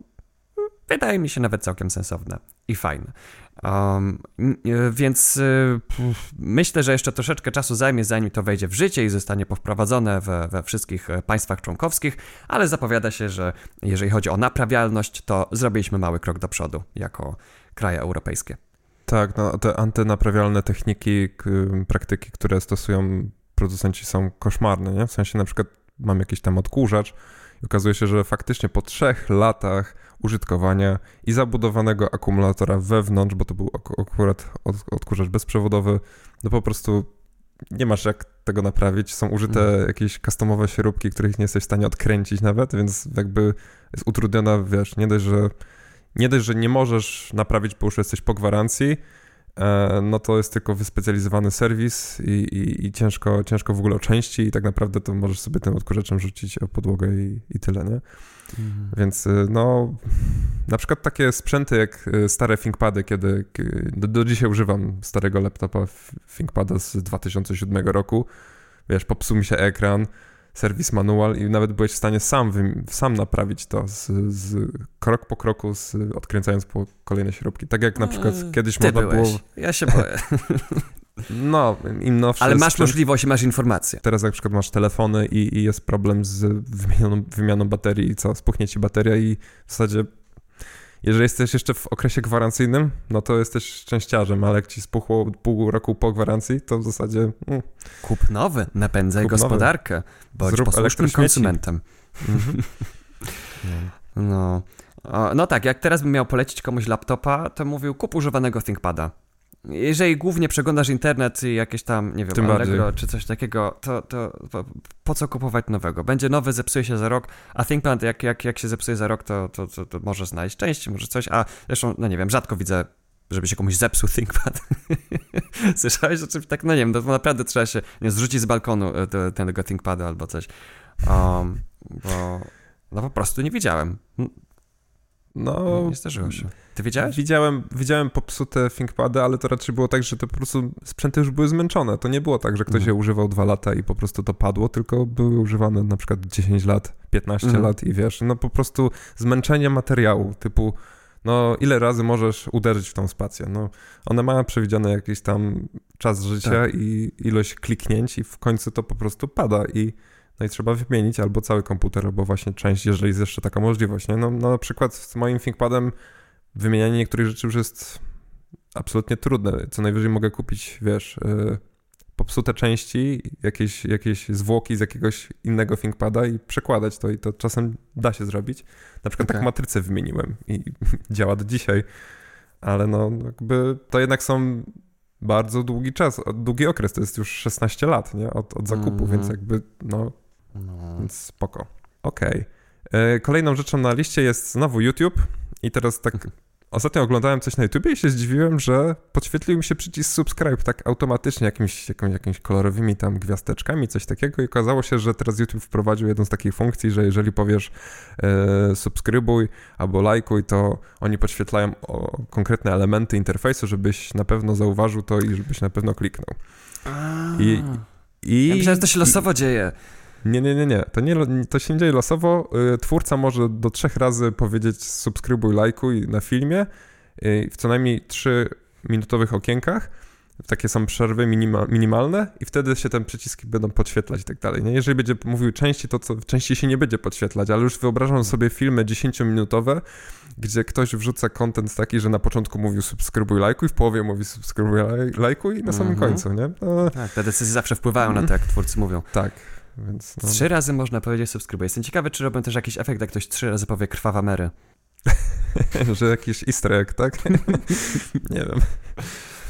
wydaje mi się nawet całkiem sensowne i fajne. Um, więc y, myślę, że jeszcze troszeczkę czasu zajmie, zanim to wejdzie w życie i zostanie powprowadzone we, we wszystkich e, państwach członkowskich, ale zapowiada się, że jeżeli chodzi o naprawialność, to zrobiliśmy mały krok do przodu jako kraje europejskie. Tak, no, te antynaprawialne techniki, praktyki, które stosują producenci są koszmarne, nie? W sensie na przykład mam jakiś tam odkurzacz i okazuje się, że faktycznie po trzech latach użytkowania i zabudowanego akumulatora wewnątrz, bo to był akurat odkurzacz bezprzewodowy, no po prostu nie masz jak tego naprawić. Są użyte mhm. jakieś customowe śrubki, których nie jesteś w stanie odkręcić nawet, więc jakby jest utrudniona, wiesz, nie dość, że nie dość, że nie możesz naprawić, bo już jesteś po gwarancji, e, no to jest tylko wyspecjalizowany serwis i, i, i, ciężko, ciężko w ogóle o części i tak naprawdę to możesz sobie tym odkurzaczem rzucić o podłogę i, i tyle, nie? Mhm. Więc y, no, na przykład takie sprzęty jak y, stare ThinkPady, kiedy do, do dzisiaj używam starego laptopa ThinkPada z 2007 roku, wiesz, popsuł mi się ekran, serwis manual i nawet byłeś w stanie sam, sam naprawić to z, z krok po kroku, z, odkręcając po kolejne śrubki. Tak jak na przykład kiedyś Ty można byłeś. było... Ja się boję. No, im nowsze Ale masz możliwość i masz informacje. Teraz na przykład masz telefony i, i, jest problem z wymianą, wymianą baterii i co, spuchnie ci bateria i w zasadzie jeżeli jesteś jeszcze w okresie gwarancyjnym, no to jesteś szczęściarzem, ale jak ci spuchło pół roku po gwarancji, to w zasadzie... Mm. Kup nowy, napędzaj Kup gospodarkę, nowy. bądź Zrób posłusznym konsumentem. Mhm. no. no tak, jak teraz bym miał polecić komuś laptopa, to mówił kup używanego ThinkPada jeżeli głównie przeglądasz internet i jakieś tam, nie wiem, Tym Allegro bardziej. czy coś takiego, to, to po, po, co kupować nowego? Będzie nowy, zepsuje się za rok, a ThinkPad jak, jak, jak się zepsuje za rok, to, to, to, to może znaleźć części, może coś, a zresztą, no nie wiem, rzadko widzę żeby się komuś zepsuł ThinkPad. Słyszałeś o czymś tak? No nie wiem, to naprawdę trzeba się nie, zrzucić z balkonu e, tego ThinkPada albo coś. Um, bo no po prostu nie widziałem. No, nie zdarzyło się. Ty wiedziałeś? Widziałem, widziałem popsute ThinkPady, ale to raczej było tak, że te po prostu sprzęty już były zmęczone. To nie było tak, że ktoś mhm. je używał dwa lata i po prostu to padło, tylko były używane na przykład 10 lat, 15 mhm. lat i wiesz, no po prostu zmęczenie materiału, typu no ile razy możesz uderzyć w tą spację? No, one mają przewidziany jakiś tam czas życia tak. i ilość kliknięć i w końcu to po prostu pada i no i trzeba wymienić albo cały komputer, albo właśnie część, jeżeli jest jeszcze taka możliwość. Nie? No, no na przykład z moim ThinkPadem wymienianie niektórych rzeczy już jest absolutnie trudne. Co najwyżej mogę kupić, wiesz, yy, popsute części, jakieś, jakieś zwłoki z jakiegoś innego ThinkPada i przekładać to i to czasem da się zrobić. Na przykład okay. tak matrycę wymieniłem i działa do dzisiaj, ale no jakby to jednak są bardzo długi czas, długi okres, to jest już 16 lat, nie, od, od zakupu, mm -hmm. więc jakby no no. Więc spoko. Okej. Okay. E, kolejną rzeczą na liście jest znowu YouTube. I teraz tak ostatnio oglądałem coś na YouTubie i się zdziwiłem, że podświetlił mi się przycisk subscribe tak automatycznie jakimiś, jakimiś, jakimiś kolorowymi tam gwiazdeczkami, coś takiego i okazało się, że teraz YouTube wprowadził jedną z takich funkcji, że jeżeli powiesz e, subskrybuj albo lajkuj, to oni podświetlają o, konkretne elementy interfejsu, żebyś na pewno zauważył to i żebyś na pewno kliknął. I, i, ja myślałem, że to się losowo i, dzieje. Nie, nie, nie, nie. To, nie. to się nie dzieje losowo. Y, twórca może do trzech razy powiedzieć subskrybuj, lajkuj na filmie y, w co najmniej trzy minutowych okienkach. Takie są przerwy minima, minimalne i wtedy się te przyciski będą podświetlać i tak dalej. Nie? Jeżeli będzie mówił częściej, to co, częściej się nie będzie podświetlać, ale już wyobrażam sobie filmy 10-minutowe, gdzie ktoś wrzuca kontent taki, że na początku mówił subskrybuj, lajkuj, w połowie mówi subskrybuj, lajkuj i na samym -hmm. końcu, nie? No. Tak, te decyzje zawsze wpływają na to, jak twórcy mówią. Tak, więc, no. Trzy razy można powiedzieć subskrybuj. Jestem ciekawy, czy robią też jakiś efekt, jak ktoś trzy razy powie krwawa Mary. że jakiś easter egg, tak? nie wiem.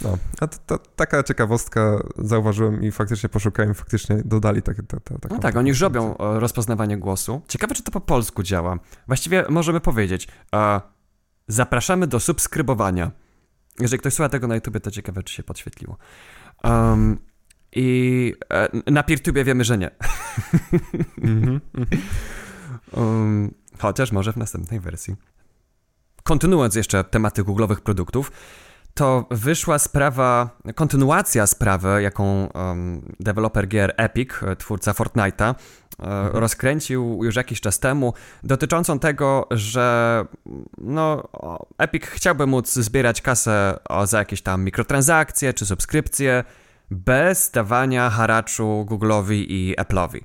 No, a to, to, taka ciekawostka zauważyłem i faktycznie poszukałem, faktycznie dodali takie. Ta, ta, no tak, oni już robią e, rozpoznawanie głosu. Ciekawe, czy to po polsku działa. Właściwie możemy powiedzieć, a, zapraszamy do subskrybowania. Jeżeli ktoś słucha tego na YouTube, to ciekawe, czy się podświetliło. Um, i e, na PeerTube wiemy, że nie. Mm-hmm. um, chociaż może w następnej wersji. Kontynuując jeszcze tematy googlowych produktów, to wyszła sprawa, kontynuacja sprawy, jaką um, deweloper gier Epic, twórca Fortnite'a, e, mhm. rozkręcił już jakiś czas temu, dotyczącą tego, że no, Epic chciałby móc zbierać kasę za jakieś tam mikrotransakcje czy subskrypcje, bez dawania haraczu Google'owi i Apple'owi.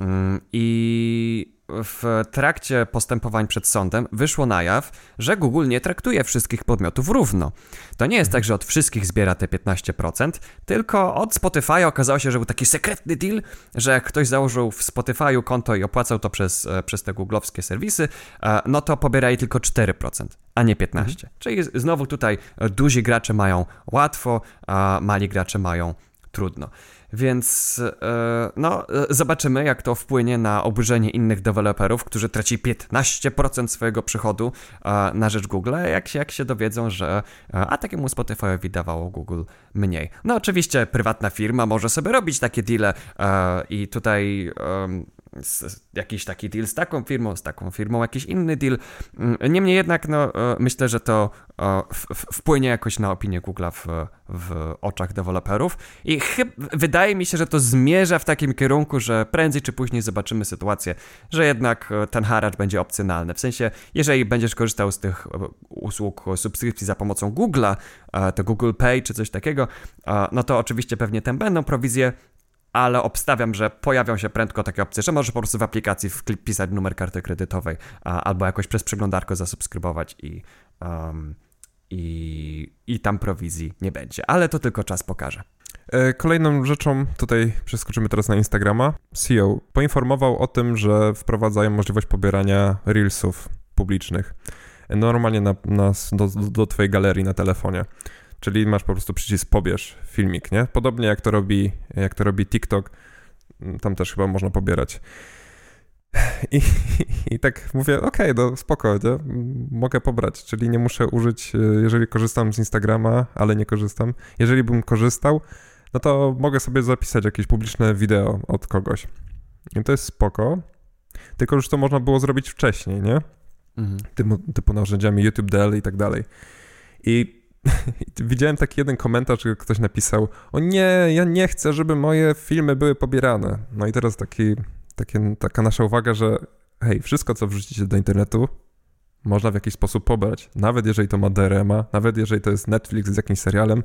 Mm, I w trakcie postępowań przed sądem wyszło na jaw, że Google nie traktuje wszystkich podmiotów równo. To nie jest tak, że od wszystkich zbiera te 15%, tylko od Spotify okazało się, że był taki sekretny deal, że jak ktoś założył w Spotify'u konto i opłacał to przez, e, przez te googlowskie serwisy, e, no to pobierali tylko 4%, a nie 15%. Mhm. Czyli znowu tutaj duzi gracze mają łatwo, a mali gracze mają trudno. Więc e, no, e, zobaczymy, jak to wpłynie na oburzenie innych deweloperów, którzy traci 15% swojego przychodu e, na rzecz Google, jak się, jak się dowiedzą, że a takiemu Spotify'owi dawało Google mniej. No oczywiście prywatna firma może sobie robić takie deale i tutaj jakiś taki deal z taką firmą, z taką firmą, jakiś inny deal. Mm, niemniej jednak, no, e, myślę, że to e, wpłynie jakoś na opinię Google'a w, w oczach deweloperów i wydaje mi się, że to zmierza w takim kierunku, że prędzej czy później zobaczymy sytuację, że jednak e, ten haracz będzie opcjonalny. W sensie, jeżeli będziesz korzystał z tych usług subskrypcji za pomocą Google'a, to Google Pay czy coś takiego, no to oczywiście pewnie tam będą prowizje, ale obstawiam, że pojawią się prędko takie opcje, że możesz po prostu w aplikacji wpisać numer karty kredytowej a, albo jakoś przez przeglądarkę zasubskrybować i, um, i, i tam prowizji nie będzie. Ale to tylko czas pokaże. E, kolejną rzeczą, tutaj przeskoczymy teraz na Instagrama, CEO poinformował o tym, że wprowadzają możliwość pobierania reelsów publicznych normalnie na, na, do, do twojej galerii na telefonie. Czyli masz po prostu przycisk pobierz filmik, nie? Podobnie jak to robi, jak to robi TikTok, mm, tam też chyba można pobierać. I, i tak mówię, okej, okay, no spoko, nie? mogę pobrać, czyli nie muszę użyć, e, jeżeli korzystam z Instagrama, ale nie korzystam. Jeżeli bym korzystał, no to mogę sobie zapisać jakieś publiczne wideo od kogoś. I to jest spoko, tylko już to można było zrobić wcześniej, nie? Mhm. Typu, typu narzędziami YouTube DL i tak dalej. I widziałem taki jeden komentarz, że ktoś napisał: O nie, ja nie chcę, żeby moje filmy były pobierane. No i teraz taki, takie, taka nasza uwaga, że hej, wszystko co wrzucicie do internetu, można w jakiś sposób pobrać. Nawet jeżeli to ma DRM-a, nawet jeżeli to jest Netflix z jakimś serialem,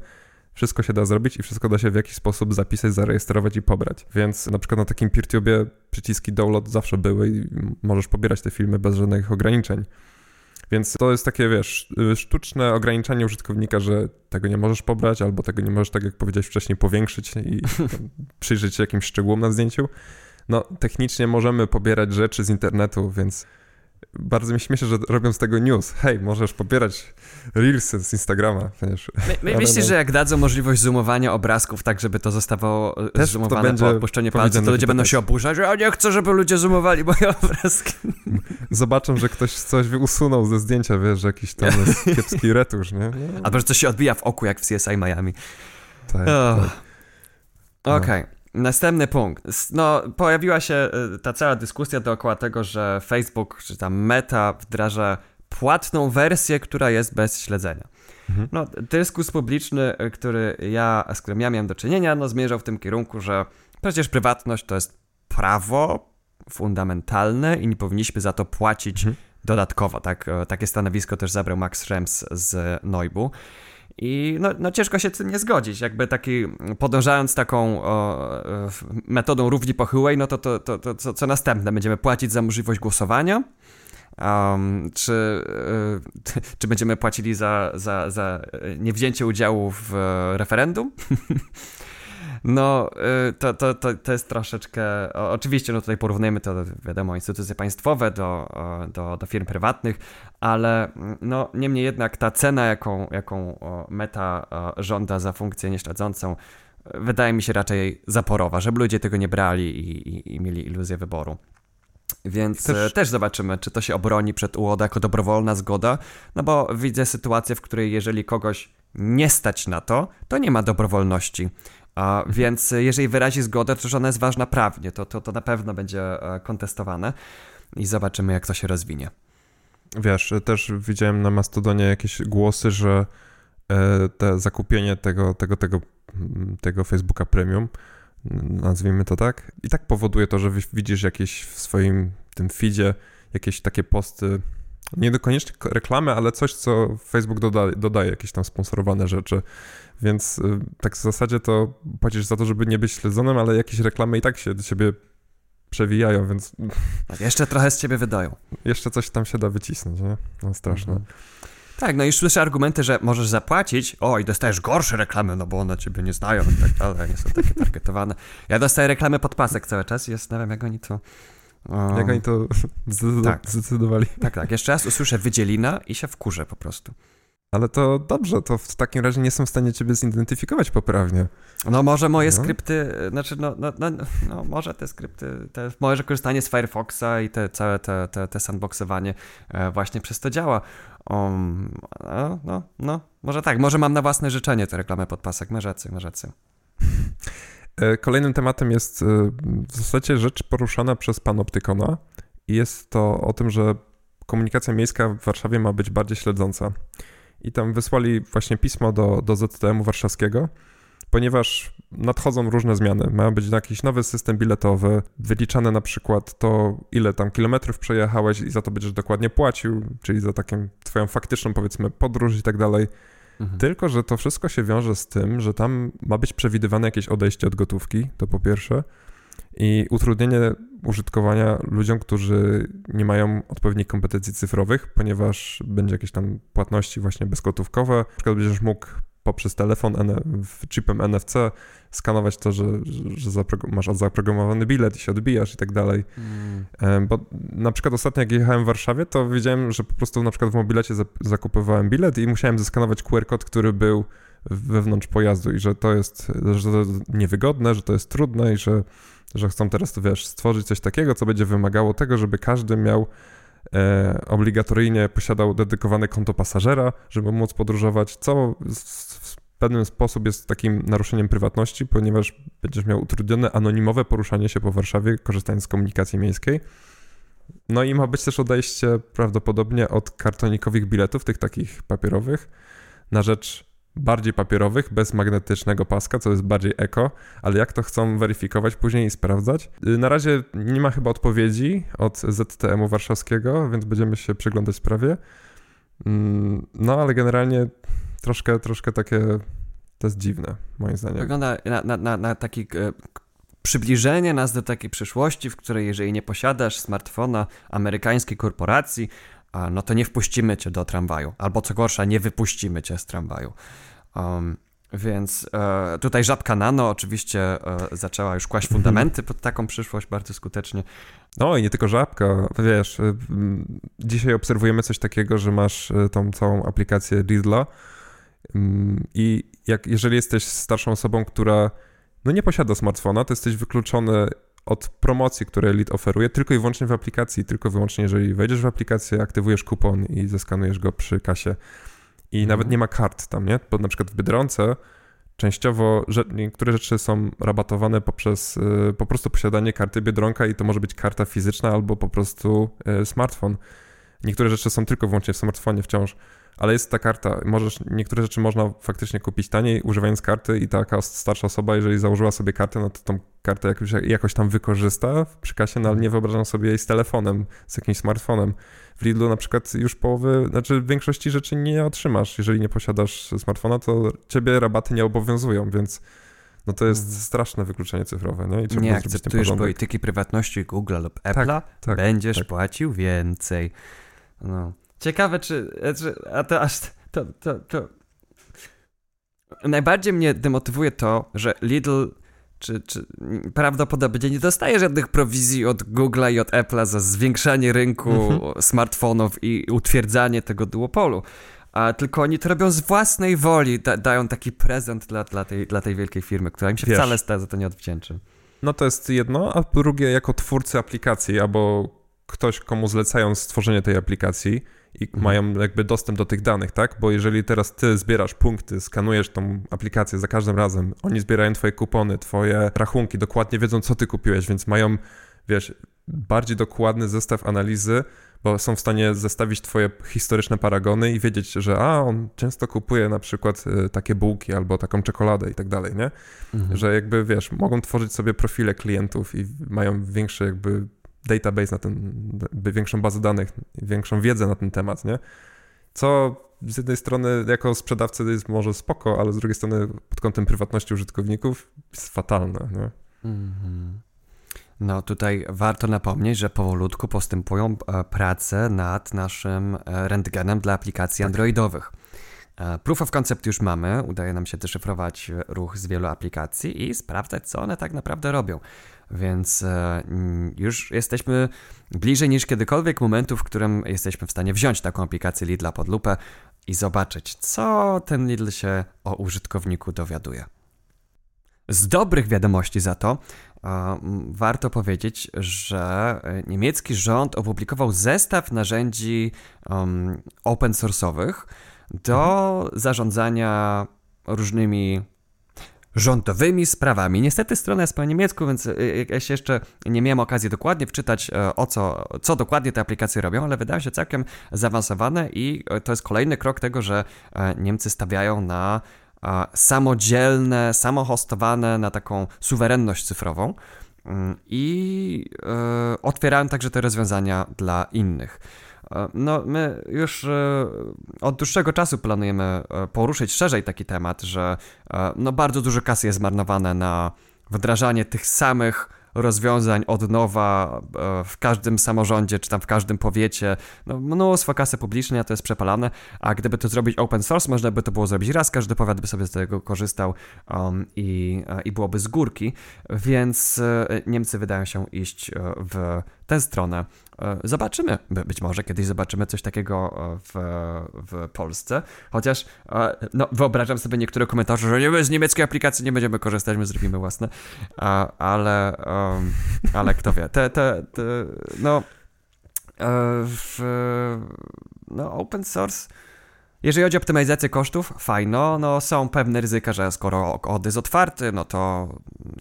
wszystko się da zrobić i wszystko da się w jakiś sposób zapisać, zarejestrować i pobrać. Więc na przykład na takim PeerTube przyciski download zawsze były i możesz pobierać te filmy bez żadnych ograniczeń. Więc to jest takie, wiesz, y, sztuczne ograniczenie użytkownika, że tego nie możesz pobrać, albo tego nie możesz, tak jak powiedziałeś wcześniej, powiększyć i przyjrzeć się jakimś szczegółom na zdjęciu. No, technicznie możemy pobierać rzeczy z internetu, więc bardzo mi śmieszy, że robią z tego news. Hej, możesz pobierać reelsy z Instagrama. My, my, myślisz, no. że jak dadzą możliwość zoomowania obrazków, tak żeby to zostało e, Też zoomowane to po opuszczeniu palca, to ludzie będą się oburzać, ja nie chcę, żeby ludzie zoomowali moje obrazki. zobaczą, że ktoś coś usunął ze zdjęcia, wiesz, że jakiś tam kiepski retusz, nie? No. Albo że coś się odbija w oku, jak w CSI Miami. Tak, tak. Okej. Okay. Następny punkt. No, pojawiła się y, ta cała dyskusja dookoła tego, że Facebook, czy tam Meta wdraża płatną wersję, która jest bez śledzenia. Mhm. No, dyskus publiczny, y, który ja, z którym ja miałem do czynienia, no, zmierzał w tym kierunku, że przecież prywatność to jest prawo fundamentalne i nie powinniśmy za to płacić mhm. dodatkowo. Tak, y, takie stanowisko też zabrał Max Schrems z Noibu. I no, no, ciężko się z tym nie zgodzić. Jakby taki, podążając taką o, metodą równi pochyłej, no to, to, to, to co, co następne? Będziemy płacić za możliwość głosowania? Um, czy, y, czy będziemy płacili za, za, za niewzięcie udziału w referendum? No, y, to, to, to, to jest troszeczkę. Oczywiście, no tutaj porównujemy to, wiadomo, instytucje państwowe do, do, do firm prywatnych, ale no, niemniej jednak ta cena, jaką, jaką meta żąda za funkcję nieśledzącą, wydaje mi się raczej zaporowa, żeby ludzie tego nie brali i, i, i mieli iluzję wyboru. Więc też... E, też... zobaczymy, czy to się obroni przed UOD jako dobrowolna zgoda, no bo widzę sytuację, w której jeżeli kogoś nie stać na to, to nie ma dobrowolności. A, więc jeżeli wyrazi zgodę, to że ona jest ważna prawnie, to, to, to na pewno będzie e, kontestowane i zobaczymy, jak to się rozwinie. Wiesz, też widziałem na Mastodonie jakieś głosy, że e, te zakupienie tego, tego, tego, tego Facebooka Premium, nazwijmy to tak, i tak powoduje to, że widzisz jakieś w swoim tym feedzie jakieś takie posty, nie koniecznie reklamy, ale coś, co Facebook dodaje, dodaje jakieś tam sponsorowane rzeczy. Więc y, tak w zasadzie to płacisz za to, żeby nie być śledzonym, ale jakieś reklamy i tak się do ciebie przewijają, więc... Tak, jeszcze trochę z ciebie wydają. Jeszcze coś tam się da wycisnąć, nie? No straszne. Mhm. Tak, no i słyszę argumenty, że możesz zapłacić, o i dostajesz gorsze reklamy, no bo one ciebie nie znają i tak dalej, nie są takie targetowane. Ja dostaję reklamy pod pasek cały czas i zastanawiam, jak oni to... Um... Jak oni to tak. zdecydowali. Tak, tak. Jeszcze raz usłyszę wydzielina i się wkurzę po prostu. Ale to dobrze, to w takim razie nie jestem w stanie ciebie zidentyfikować poprawnie. No może moje no. skrypty, znaczy no, no, no, no, może te skrypty, te, może korzystanie z Firefoxa i te całe te, te, te sandboxowanie e, właśnie przez to działa. Um, no, no, no, może tak, może mam na własne życzenie tę reklamę pod pasek, masz rację, masz rację. E, kolejnym tematem jest e, w zasadzie rzecz poruszana przez Panoptykona i jest to o tym, że komunikacja miejska w Warszawie ma być bardziej śledząca i tam wysłali właśnie pismo do, do ZTM-u warszawskiego, ponieważ nadchodzą różne zmiany. Ma być jakiś nowy system biletowy, wyliczane na przykład to, ile tam kilometrów przejechałeś i za to będziesz dokładnie płacił, czyli za taką twoją faktyczną, powiedzmy, podróż i tak dalej. Mhm. Tylko, że to wszystko się wiąże z tym, że tam ma być przewidywane jakieś odejście od gotówki, to po pierwsze, i utrudnienie użytkowania ludziom, którzy nie mają odpowiednich kompetencji cyfrowych, ponieważ będzie jakieś tam płatności właśnie bezgotówkowe. Na przykład będziesz mógł poprzez telefon chipem NFC skanować to, że, że masz zaprogramowany bilet i się odbijasz i tak dalej. Mm. Bo na przykład ostatnio jak jechałem w Warszawie, to wiedziałem, że po prostu na przykład w mobilecie zakupowałem bilet i musiałem zeskanować QR kod, który był wewnątrz pojazdu i że to jest, że to jest niewygodne, że to jest trudne i że że chcą teraz, wiesz, stworzyć coś takiego, co będzie wymagało tego, żeby każdy miał e, obligatoryjnie posiadał dedykowane konto pasażera, żeby móc podróżować, co w pewien sposób jest takim naruszeniem prywatności, ponieważ będziesz miał utrudnione anonimowe poruszanie się po Warszawie, korzystając z komunikacji miejskiej. No i ma być też odejście prawdopodobnie od kartonikowych biletów, tych takich papierowych, na rzecz bardziej papierowych, bez magnetycznego paska, co jest bardziej eko, ale jak to chcą weryfikować później i sprawdzać? Y, na razie nie ma chyba odpowiedzi od ZTM-u warszawskiego, więc będziemy się przyglądać sprawie. Mm, no, ale generalnie troszkę, troszkę takie to jest dziwne, moim zdaniem. Wygląda na, na, na, na taki e, przybliżenie nas do takiej przyszłości, w której jeżeli nie posiadasz smartfona amerykańskiej korporacji, no to nie wpuścimy cię do tramwaju. Albo co gorsza, nie wypuścimy cię z tramwaju. Um, więc e, tutaj Żabka Nano oczywiście e, zaczęła już kłaść fundamenty pod taką przyszłość bardzo skutecznie. No i nie tylko Żabka, wiesz, e, dzisiaj obserwujemy coś takiego, że masz e, tą całą aplikację Lidla i jak, jeżeli jesteś starszą osobą, która no nie posiada smartfona, to jesteś wykluczony od promocji, które Lead oferuje, tylko i wyłącznie w aplikacji, tylko i wyłącznie jeżeli wejdziesz w aplikację, aktywujesz kupon i zeskanujesz go przy kasie. I mhm. nawet nie ma kart tam, nie? Bo na przykład w Biedronce częściowo że, niektóre rzeczy są rabatowane poprzez y, po prostu posiadanie karty Biedronka i to może być karta fizyczna albo po prostu y, smartfon. Niektóre rzeczy są tylko wyłącznie w smartfonie wciąż ale jest ta karta. Możesz, niektóre rzeczy można faktycznie kupić taniej, używając karty i taka starsza osoba, jeżeli założyła sobie kartę, no to tą kartę jakoś, jakoś tam wykorzysta przy kasie, no ale nie wyobrażam sobie jej z telefonem, z jakimś smartfonem. W Lidlu na przykład już połowy, znaczy większości rzeczy nie otrzymasz. Jeżeli nie posiadasz smartfona, to ciebie rabaty nie obowiązują, więc no to jest mhm. straszne wykluczenie cyfrowe, nie? I trzeba nie akceptujesz polityki prywatności Google lub tak, Apple'a, tak, tak, będziesz tak. płacił więcej. No. Ciekawe, czy. A to aż. To, to, to. Najbardziej mnie demotywuje to, że Lidl czy, czy prawdopodobnie nie dostaje żadnych prowizji od Google'a i od Apple'a za zwiększanie rynku mhm. smartfonów i utwierdzanie tego duopolu. A tylko oni to robią z własnej woli, da, dają taki prezent dla, dla, tej, dla tej wielkiej firmy, która im się Wiesz, wcale za to nie odwdzięczy. No to jest jedno, a drugie jako twórcy aplikacji albo ktoś, komu zlecają stworzenie tej aplikacji, i mhm. mają jakby dostęp do tych danych, tak? Bo jeżeli teraz ty zbierasz punkty, skanujesz tą aplikację za każdym razem, oni zbierają twoje kupony, twoje rachunki, dokładnie wiedzą, co ty kupiłeś, więc mają, wiesz, bardziej dokładny zestaw analizy, bo są w stanie zestawić twoje historyczne paragony i wiedzieć, że a, on często kupuje na przykład y, takie bułki albo taką czekoladę i tak dalej, nie? Mhm. Że jakby, wiesz, mogą tworzyć sobie profile klientów i mają większe jakby database na ten, większą bazę danych, większą wiedzę na ten temat, nie? Co z jednej strony jako sprzedawcy jest może spoko, ale z drugiej strony pod kątem prywatności użytkowników jest fatalne, nie? Mm-hmm. No tutaj warto napomnieć, że powolutku postępują e, prace nad naszym e, rentgenem dla aplikacji tak. androidowych. E, proof of concept już mamy, udaje nam się deszyfrować ruch z wielu aplikacji i sprawdzać, co one tak naprawdę robią. Więc e, już jesteśmy bliżej niż kiedykolwiek momentu, w którym jesteśmy w stanie wziąć taką aplikację Lidla pod lupę i zobaczyć, co ten Lidl się o użytkowniku dowiaduje. Z dobrych wiadomości za to warto powiedzieć, że niemiecki rząd opublikował zestaw narzędzi um, open source'owych do mhm. zarządzania różnymi rządowymi sprawami. Niestety strona jest po niemiecku, więc y, y, ja się jeszcze nie miałem okazji dokładnie wczytać e, o co, co dokładnie te aplikacje robią, ale wydaje się całkiem zaawansowane i e, to jest kolejny krok tego, że e, Niemcy stawiają na samodzielne, samohostowane, na taką suwerenność cyfrową mm, i otwierają także te rozwiązania dla innych. E, no, my już e, od dłuższego czasu planujemy e, poruszyć szerzej taki temat, że no, bardzo dużo kasy jest zmarnowane na wdrażanie tych samych rozwiązań od nowa w każdym samorządzie, czy tam w każdym powiecie. No, mnóstwo kasy publicznej, a to jest przepalane, a gdyby to zrobić open source, można by to było zrobić raz, każdy powiat by sobie z tego korzystał um, i, i byłoby z górki, więc Niemcy wydają się iść w tę stronę. E, zobaczymy. Być może kiedyś zobaczymy coś takiego e, w, w Polsce. Chociaż e, no, wyobrażam sobie niektóre komentarze, że nie, z niemieckiej aplikacji nie będziemy korzystać, my zrobimy własne. Ale, ale kto wie. Te, te, te no, w, no, open source jeżeli chodzi o optymalizację kosztów, fajno, no są pewne ryzyka, że skoro kod jest otwarty, no to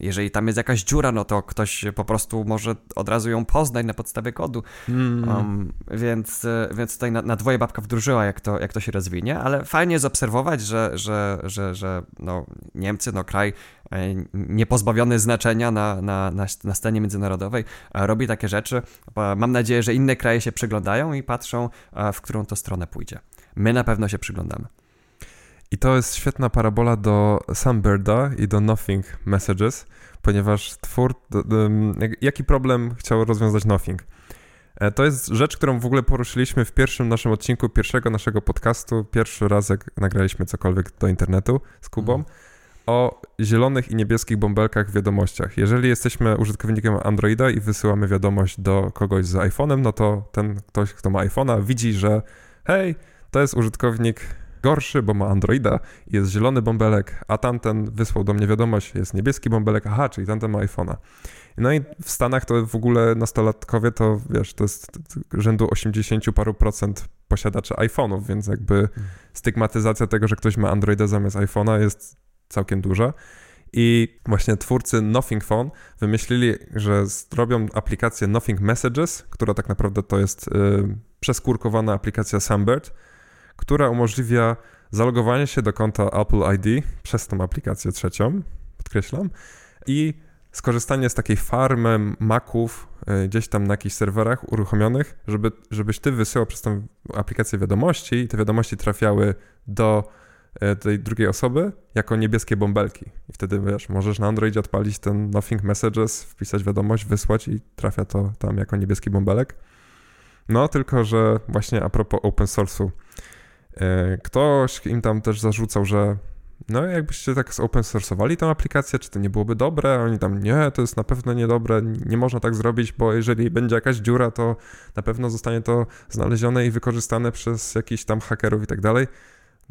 jeżeli tam jest jakaś dziura, no to ktoś po prostu może od razu ją poznać na podstawie kodu. Mm. Um, więc, więc tutaj na, na, dwoje babka wdrożyła, jak to, jak to się rozwinie, ale fajnie jest obserwować, że, że, że, że no, Niemcy, no kraj e, niepozbawiony znaczenia na, na, na, na scenie międzynarodowej, robi takie rzeczy. Mam nadzieję, że inne kraje się przyglądają i patrzą, w którą to stronę pójdzie my na pewno się przyglądamy. I to jest świetna parabola do Sunbirda i do Nothing Messages, ponieważ twór, jaki problem chciał rozwiązać Nothing? E, to jest rzecz, którą w ogóle poruszyliśmy w pierwszym naszym odcinku pierwszego naszego podcastu, pierwszy raz jak nagraliśmy cokolwiek do internetu z Kubą, mm. o zielonych i niebieskich bąbelkach w wiadomościach. Jeżeli jesteśmy użytkownikiem Androida i wysyłamy wiadomość do kogoś z iPhone'em, no to ten ktoś, kto ma iPhone'a widzi, że hej, to jest użytkownik gorszy, bo ma Androida, jest zielony bąbelek, a tamten wysłał do mnie wiadomość, jest niebieski bąbelek, aha, czyli tamten ma iPhone'a. No i w Stanach to w ogóle nastolatkowie to, wiesz, to jest rzędu 80 paru procent posiadaczy iPhone'ów, więc jakby stygmatyzacja tego, że ktoś ma Androida zamiast iPhone'a jest całkiem duża. I właśnie twórcy Nothing Phone wymyślili, że zrobią aplikację Nothing Messages, która tak naprawdę to jest y, przeskórkowana aplikacja Sunbird, która umożliwia zalogowanie się do konta Apple ID przez tą aplikację trzecią, podkreślam, i skorzystanie z takiej farmy maków y, gdzieś tam na jakichś serwerach uruchomionych, żeby, żebyś ty wysyłał przez tą aplikację wiadomości i te wiadomości trafiały do E, tej drugiej osoby jako niebieskie bąbelki. I wtedy, wiesz, możesz na Androidzie odpalić ten Nothing Messages, wpisać wiadomość, wysłać i trafia to tam jako niebieski bąbelek. No, tylko że właśnie a propos open source'u, e, ktoś im tam też zarzucał, że no jakbyście tak open source'owali tę aplikację, czy to nie byłoby dobre? Oni tam, nie, to jest na pewno niedobre, nie można tak zrobić, bo jeżeli będzie jakaś dziura, to na pewno zostanie to znalezione i wykorzystane przez jakichś tam hakerów i tak dalej.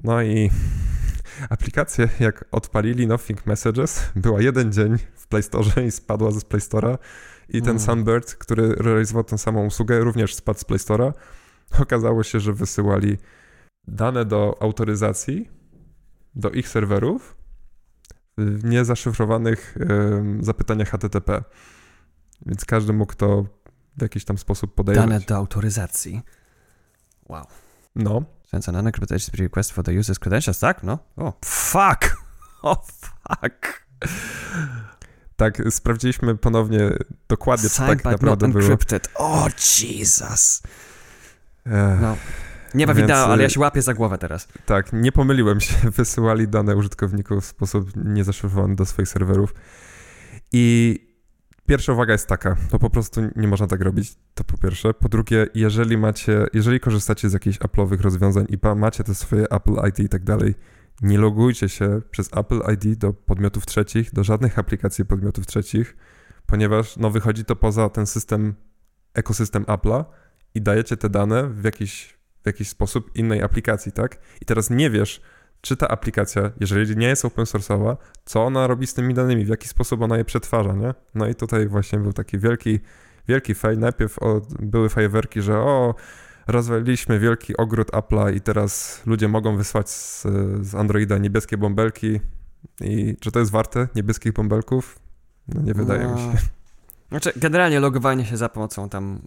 No i aplikację, jak odpalili Nothing Messages, była jeden dzień w Play Store i spadła ze Play Store'a. I ten mm. Sunbird, który realizował tę samą usługę, również spadł z Play Store'a. Okazało się, że wysyłali dane do autoryzacji do ich serwerów w niezaszyfrowanych zapytaniach HTTP. Więc każdy mógł to w jakiś tam sposób podejrzeć. Dane do autoryzacji. Wow. No. Sends an unencrypted HTTP request for the user's credentials, tak? No. O, fuck! O, fuck! Tak, sprawdziliśmy ponownie dokładnie, co tak naprawdę było. encrypted. O, Jesus! No. Nie ma wideo, ale ja y, się łapię za głowę teraz. Tak, nie pomyliłem się. Wysyłali dane użytkowników w sposób niezaszyfrowany do swoich serwerów. I Pierwsza uwaga jest taka, to po prostu nie można tak robić, to po pierwsze. Po drugie, jeżeli macie, jeżeli korzystacie z jakichś Apple'owych rozwiązań i macie te swoje Apple ID i tak dalej, nie logujcie się przez Apple ID do podmiotów trzecich, do żadnych aplikacji podmiotów trzecich, ponieważ no, wychodzi to poza ten system, ekosystem Apple'a i dajecie te dane w jakiś, w jakiś sposób innej aplikacji, tak? I teraz nie wiesz, czy ta aplikacja, jeżeli nie jest open source'owa, co ona robi z tymi danymi, w jaki sposób ona je przetwarza, nie? No i tutaj właśnie był taki wielki, wielki fail. Najpierw o, były fajerwerki, że o, rozwaliliśmy wielki ogród Apple'a i teraz ludzie mogą wysłać z, z Androida niebieskie bąbelki i czy to jest warte niebieskich bąbelków? No nie wydaje no. mi się. Znaczy, generalnie logowanie się za pomocą tam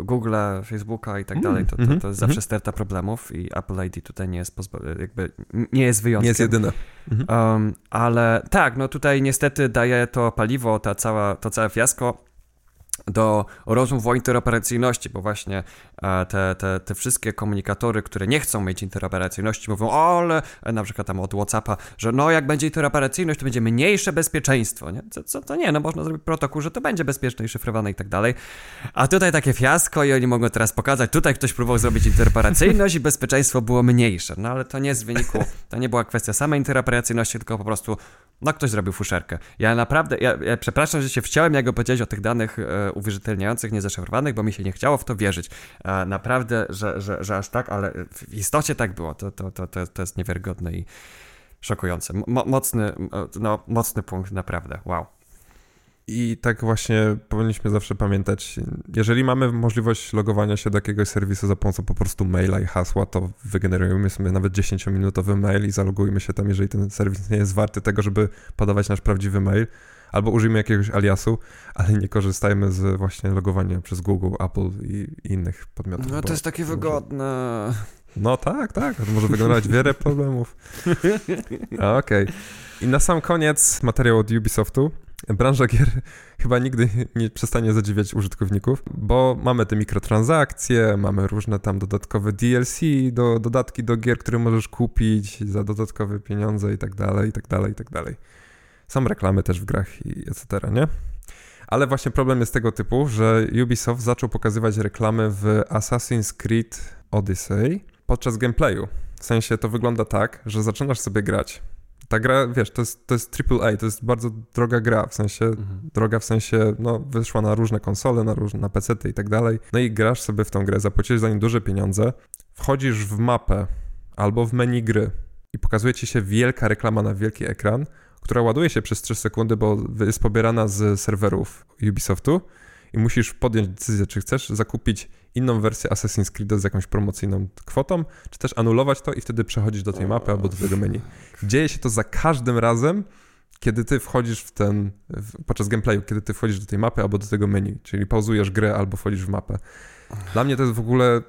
Google'a, Facebooka i tak mm, dalej, to, to, to jest mm, zawsze mm. sterta problemów i Apple ID tutaj nie jest jakby nie jest wyjątkiem. Nie jest jedyne. Um, ale tak, no tutaj niestety daje to paliwo, ta cała, to całe fiasko do rozmów o interoperacyjności, bo właśnie te, te, te wszystkie komunikatory, które nie chcą mieć interoperacyjności, mówią, o, ale na przykład tam od Whatsappa, że no jak będzie interoperacyjność, to będzie mniejsze bezpieczeństwo, nie? Co, co to nie, no można zrobić protokół, że to będzie bezpieczne i szyfrowane i tak dalej. A tutaj takie fiasko i oni mogą teraz pokazać, tutaj ktoś próbował zrobić interoperacyjność i bezpieczeństwo było mniejsze, no ale to nie z wyniku, to nie była kwestia samej interoperacyjności, tylko po prostu, no ktoś zrobił fuszerkę. Ja naprawdę, ja, ja przepraszam, że się wciąłem, jak go powiedzieć o tych danych e, uwierzytelniających, niezaszyfrowanych, bo mi się nie chciało w to wierzyć. E, naprawdę, że, że, że aż tak, ale w istocie tak było. To, to, to, to jest niewiarygodne i szokujące. Mo mocny, no, mocny punkt, naprawdę. Wow. I tak właśnie powinniśmy zawsze pamiętać, jeżeli mamy możliwość logowania się do jakiegoś serwisu za pomocą po prostu maila i hasła, to wygenerujemy sobie nawet 10-minutowy mail i zalogujmy się tam, jeżeli ten serwis nie jest warty tego, żeby podawać nasz prawdziwy mail albo użyjmy jakiegoś aliasu, ale nie korzystajmy z właśnie logowania przez Google, Apple i, innych podmiotów. No to jest takie może... wygodne. No tak, tak, to może wyglądać wiele problemów. Okej. Okay. I na sam koniec materiał od Ubisoftu. Branża gier chyba nigdy nie przestanie zadziwiać użytkowników, bo mamy te mikrotransakcje, mamy różne tam dodatkowe DLC, do, dodatki do gier, które możesz kupić za dodatkowe pieniądze i tak dalej, i tak dalej, i tak dalej. Są reklamy też w grach i etc., nie? Ale właśnie problem jest tego typu, że Ubisoft zaczął pokazywać reklamy w Assassin's Creed Odyssey podczas gameplayu. W sensie to wygląda tak, że zaczynasz sobie grać. Ta gra, wiesz, to jest, to jest AAA, to jest bardzo droga gra, w sensie, mhm. droga w sensie, no, wyszła na różne konsole, na różne, na pecety i tak dalej. No i grasz sobie w tą grę, zapłacisz za nią duże pieniądze, wchodzisz w mapę albo w menu gry i pokazuje ci się wielka reklama na wielki ekran, która ładuje się przez 3 sekundy, bo jest pobierana z serwerów Ubisoftu i musisz podjąć decyzję, czy chcesz zakupić inną wersję Assassin's Creed z jakąś promocyjną kwotą, czy też anulować to i wtedy przechodzić do tej mapy albo do tego menu. Dzieje się to za każdym razem, kiedy ty wchodzisz w ten, podczas gameplayu, kiedy ty wchodzisz do tej mapy albo do tego menu, czyli pauzujesz grę albo wchodzisz w mapę. Dla mnie to jest w ogóle,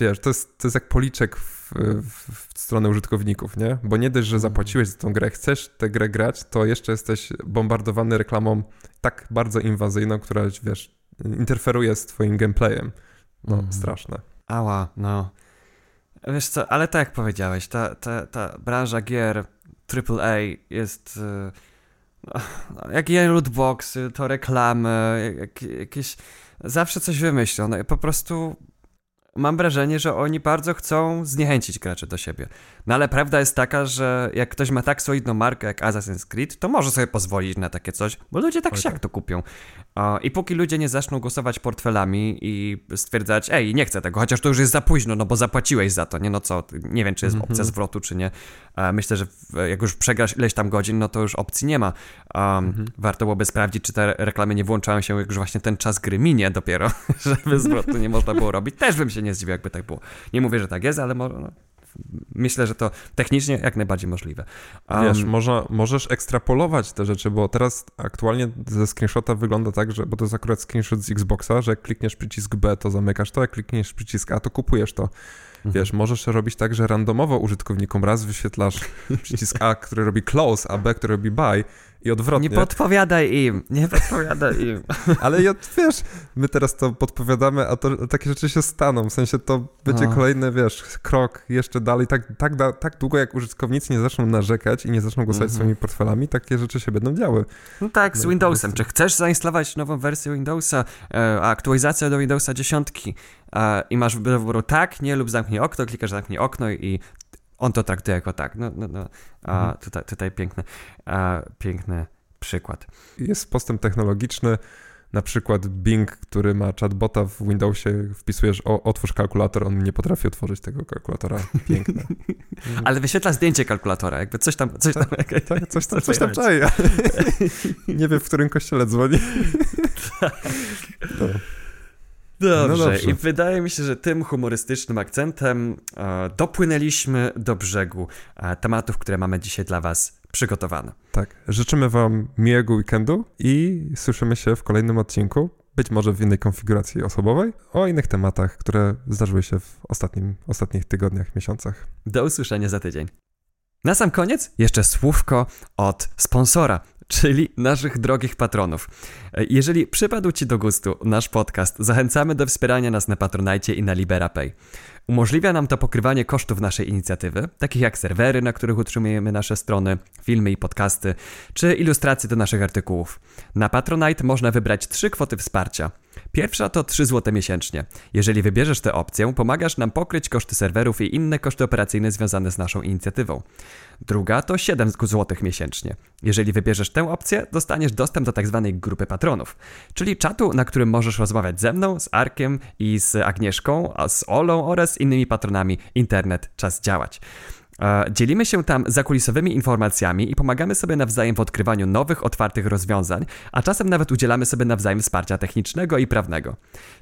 wiesz, to jest, to jest jak policzek w, w, w stronę użytkowników, nie? Bo nie dość, że mhm. zapłaciłeś za tą grę, chcesz tę grę grać, to jeszcze jesteś bombardowany reklamą tak bardzo inwazyjną, która, wiesz, interferuje z twoim gameplayem. No, mm. straszne. Ała, no. Wiesz co, ale tak jak powiedziałeś, ta, ta, ta branża gier AAA jest... Y, no, no, jak je lootboxy, to reklamy, jak, jakieś... Zawsze coś wymyślą. No, po prostu mam wrażenie, że oni bardzo chcą zniechęcić graczy do siebie. No ale prawda jest taka, że jak ktoś ma tak solidną markę jak Assassin's Creed, to może sobie pozwolić na takie coś, bo ludzie tak siak to kupią. I póki ludzie nie zaczną głosować portfelami i stwierdzać, ej, nie chcę tego, chociaż to już jest za późno, no bo zapłaciłeś za to, nie? No co, nie wiem, czy jest mm -hmm. opcja zwrotu, czy nie. Myślę, że jak już przegrasz ileś tam godzin, no to już opcji nie ma. Um, mm -hmm. Warto byłoby sprawdzić, czy te reklamy nie włączają się, jak już właśnie ten czas gry minie dopiero, żeby zwrotu nie można było robić. Też bym się nie zdziwił, jakby tak było. Nie mówię, że tak jest, ale może, no, myślę, że to technicznie jak najbardziej możliwe. Um, Wiesz, można, możesz ekstrapolować te rzeczy, bo teraz aktualnie ze screenshota wygląda tak, że, bo to jest akurat screenshot z Xboxa, że jak klikniesz przycisk B, to zamykasz to, jak klikniesz przycisk A, to kupujesz to. Mhm. Wiesz, możesz robić tak, że randomowo użytkownikom raz wyświetlasz przycisk A, który robi close, a B, który robi buy i odwrotnie. Nie podpowiadaj im, nie podpowiadaj im. Ale ja, wiesz, my teraz to podpowiadamy, a to takie rzeczy się staną, w sensie to będzie no. kolejny, wiesz, krok jeszcze dalej, tak, tak, da, tak długo jak użytkownicy nie zaczną narzekać i nie zaczną głosować mm -hmm. swoimi portfelami, takie rzeczy się będą działy. No tak, z no, Windowsem. Czy chcesz zainstalować nową wersję Windowsa, e, aktualizację do Windowsa 10 e, i masz wybór tak, nie lub zamknij okno, klikasz zamknij okno i on to traktuje jako tak. No, no, no. A mhm. tutaj, tutaj piękny, a, piękny przykład. Jest postęp technologiczny. Na przykład Bing, który ma chatbota w Windowsie, wpisujesz o, otwórz kalkulator, on nie potrafi otworzyć tego kalkulatora. Piękne. Ale wyświetla zdjęcie kalkulatora, jakby coś tam... Coś tam, tak, tak, coś, tam, coś tam czai. nie wiem, w którym kościele dzwoni. no. Dobrze. No dobrze. I wydaje mi się, że tym humorystycznym akcentem e, dopłynęliśmy do brzegu e, tematów, które mamy dzisiaj dla Was przygotowane. Tak. Życzymy Wam miłego weekendu i słyszymy się w kolejnym odcinku. Być może w innej konfiguracji osobowej, o innych tematach, które zdarzyły się w ostatnim, ostatnich tygodniach, miesiącach. Do usłyszenia za tydzień. Na sam koniec jeszcze słówko od sponsora czyli naszych drogich patronów. Jeżeli przypadł Ci do gustu nasz podcast, zachęcamy do wspierania nas na Patronite i na LiberaPay. Umożliwia nam to pokrywanie kosztów naszej inicjatywy, takich jak serwery, na których utrzymujemy nasze strony, filmy i podcasty, czy ilustracje do naszych artykułów. Na Patronite można wybrać trzy kwoty wsparcia. Pierwsza to 3 zł miesięcznie. Jeżeli wybierzesz tę opcję, pomagasz nam pokryć koszty serwerów i inne koszty operacyjne związane z naszą inicjatywą. Druga to 7 zł miesięcznie. Jeżeli wybierzesz tę opcję, dostaniesz dostęp do tzw. Tak grupy patronów, czyli czatu, na którym możesz rozmawiać ze mną, z Arkiem i z Agnieszką, a z Olą oraz innymi patronami Internet Czas Działać. Dzielimy się tam zakulisowymi informacjami i pomagamy sobie nawzajem w odkrywaniu nowych, otwartych rozwiązań, a czasem nawet udzielamy sobie nawzajem wsparcia technicznego i prawnego.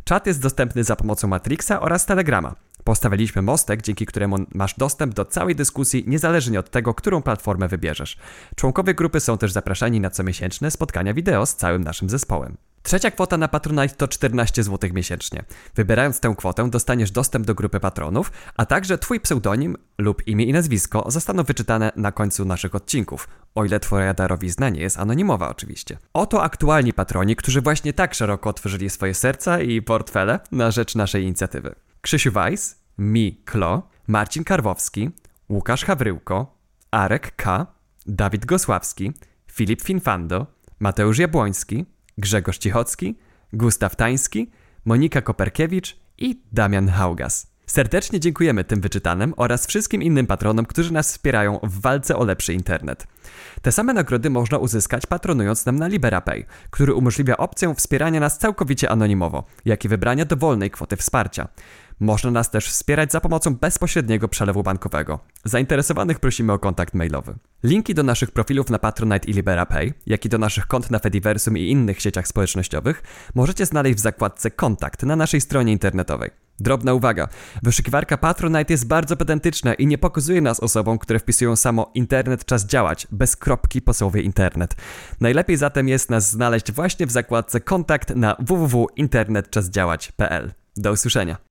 Czat jest dostępny za pomocą Matrixa oraz Telegrama. Postawiliśmy mostek, dzięki któremu masz dostęp do całej dyskusji, niezależnie od tego, którą platformę wybierzesz. Członkowie grupy są też zapraszani na comiesięczne spotkania wideo z całym naszym zespołem. Trzecia kwota na Patronite to 14 zł miesięcznie. Wybierając tę kwotę dostaniesz dostęp do grupy patronów, a także Twój pseudonim lub imię i nazwisko zostaną wyczytane na końcu naszych odcinków, o ile Twoja darowizna nie jest anonimowa oczywiście. Oto aktualni patroni, którzy właśnie tak szeroko otworzyli swoje serca i portfele na rzecz naszej inicjatywy. Krzysiu Weiss, Mi Klo, Marcin Karwowski, Łukasz Hawryłko, Arek K., Dawid Gosławski, Filip Finfando, Mateusz Jabłoński, Grzegorz Cichocki, Gustaw Tański, Monika Koperkiewicz i Damian Haugas. Serdecznie dziękujemy tym wyczytanym oraz wszystkim innym patronom, którzy nas wspierają w walce o lepszy internet. Te same nagrody można uzyskać patronując nam na LiberaPay, który umożliwia opcję wspierania nas całkowicie anonimowo, jak i wybrania dowolnej kwoty wsparcia. Można nas też wspierać za pomocą bezpośredniego przelewu bankowego. Zainteresowanych prosimy o kontakt mailowy. Linki do naszych profilów na Patronite i LiberaPay, jak i do naszych kont na Fediversum i innych sieciach społecznościowych możecie znaleźć w zakładce Kontakt na naszej stronie internetowej. Drobna uwaga. Wyszukiwarka Patronite jest bardzo pedantyczna i nie pokazuje nas osobom, które wpisują samo internet czas działać, bez kropki po słowie internet. Najlepiej zatem jest nas znaleźć właśnie w zakładce Kontakt na www.internetczasdziałać.pl. Do usłyszenia.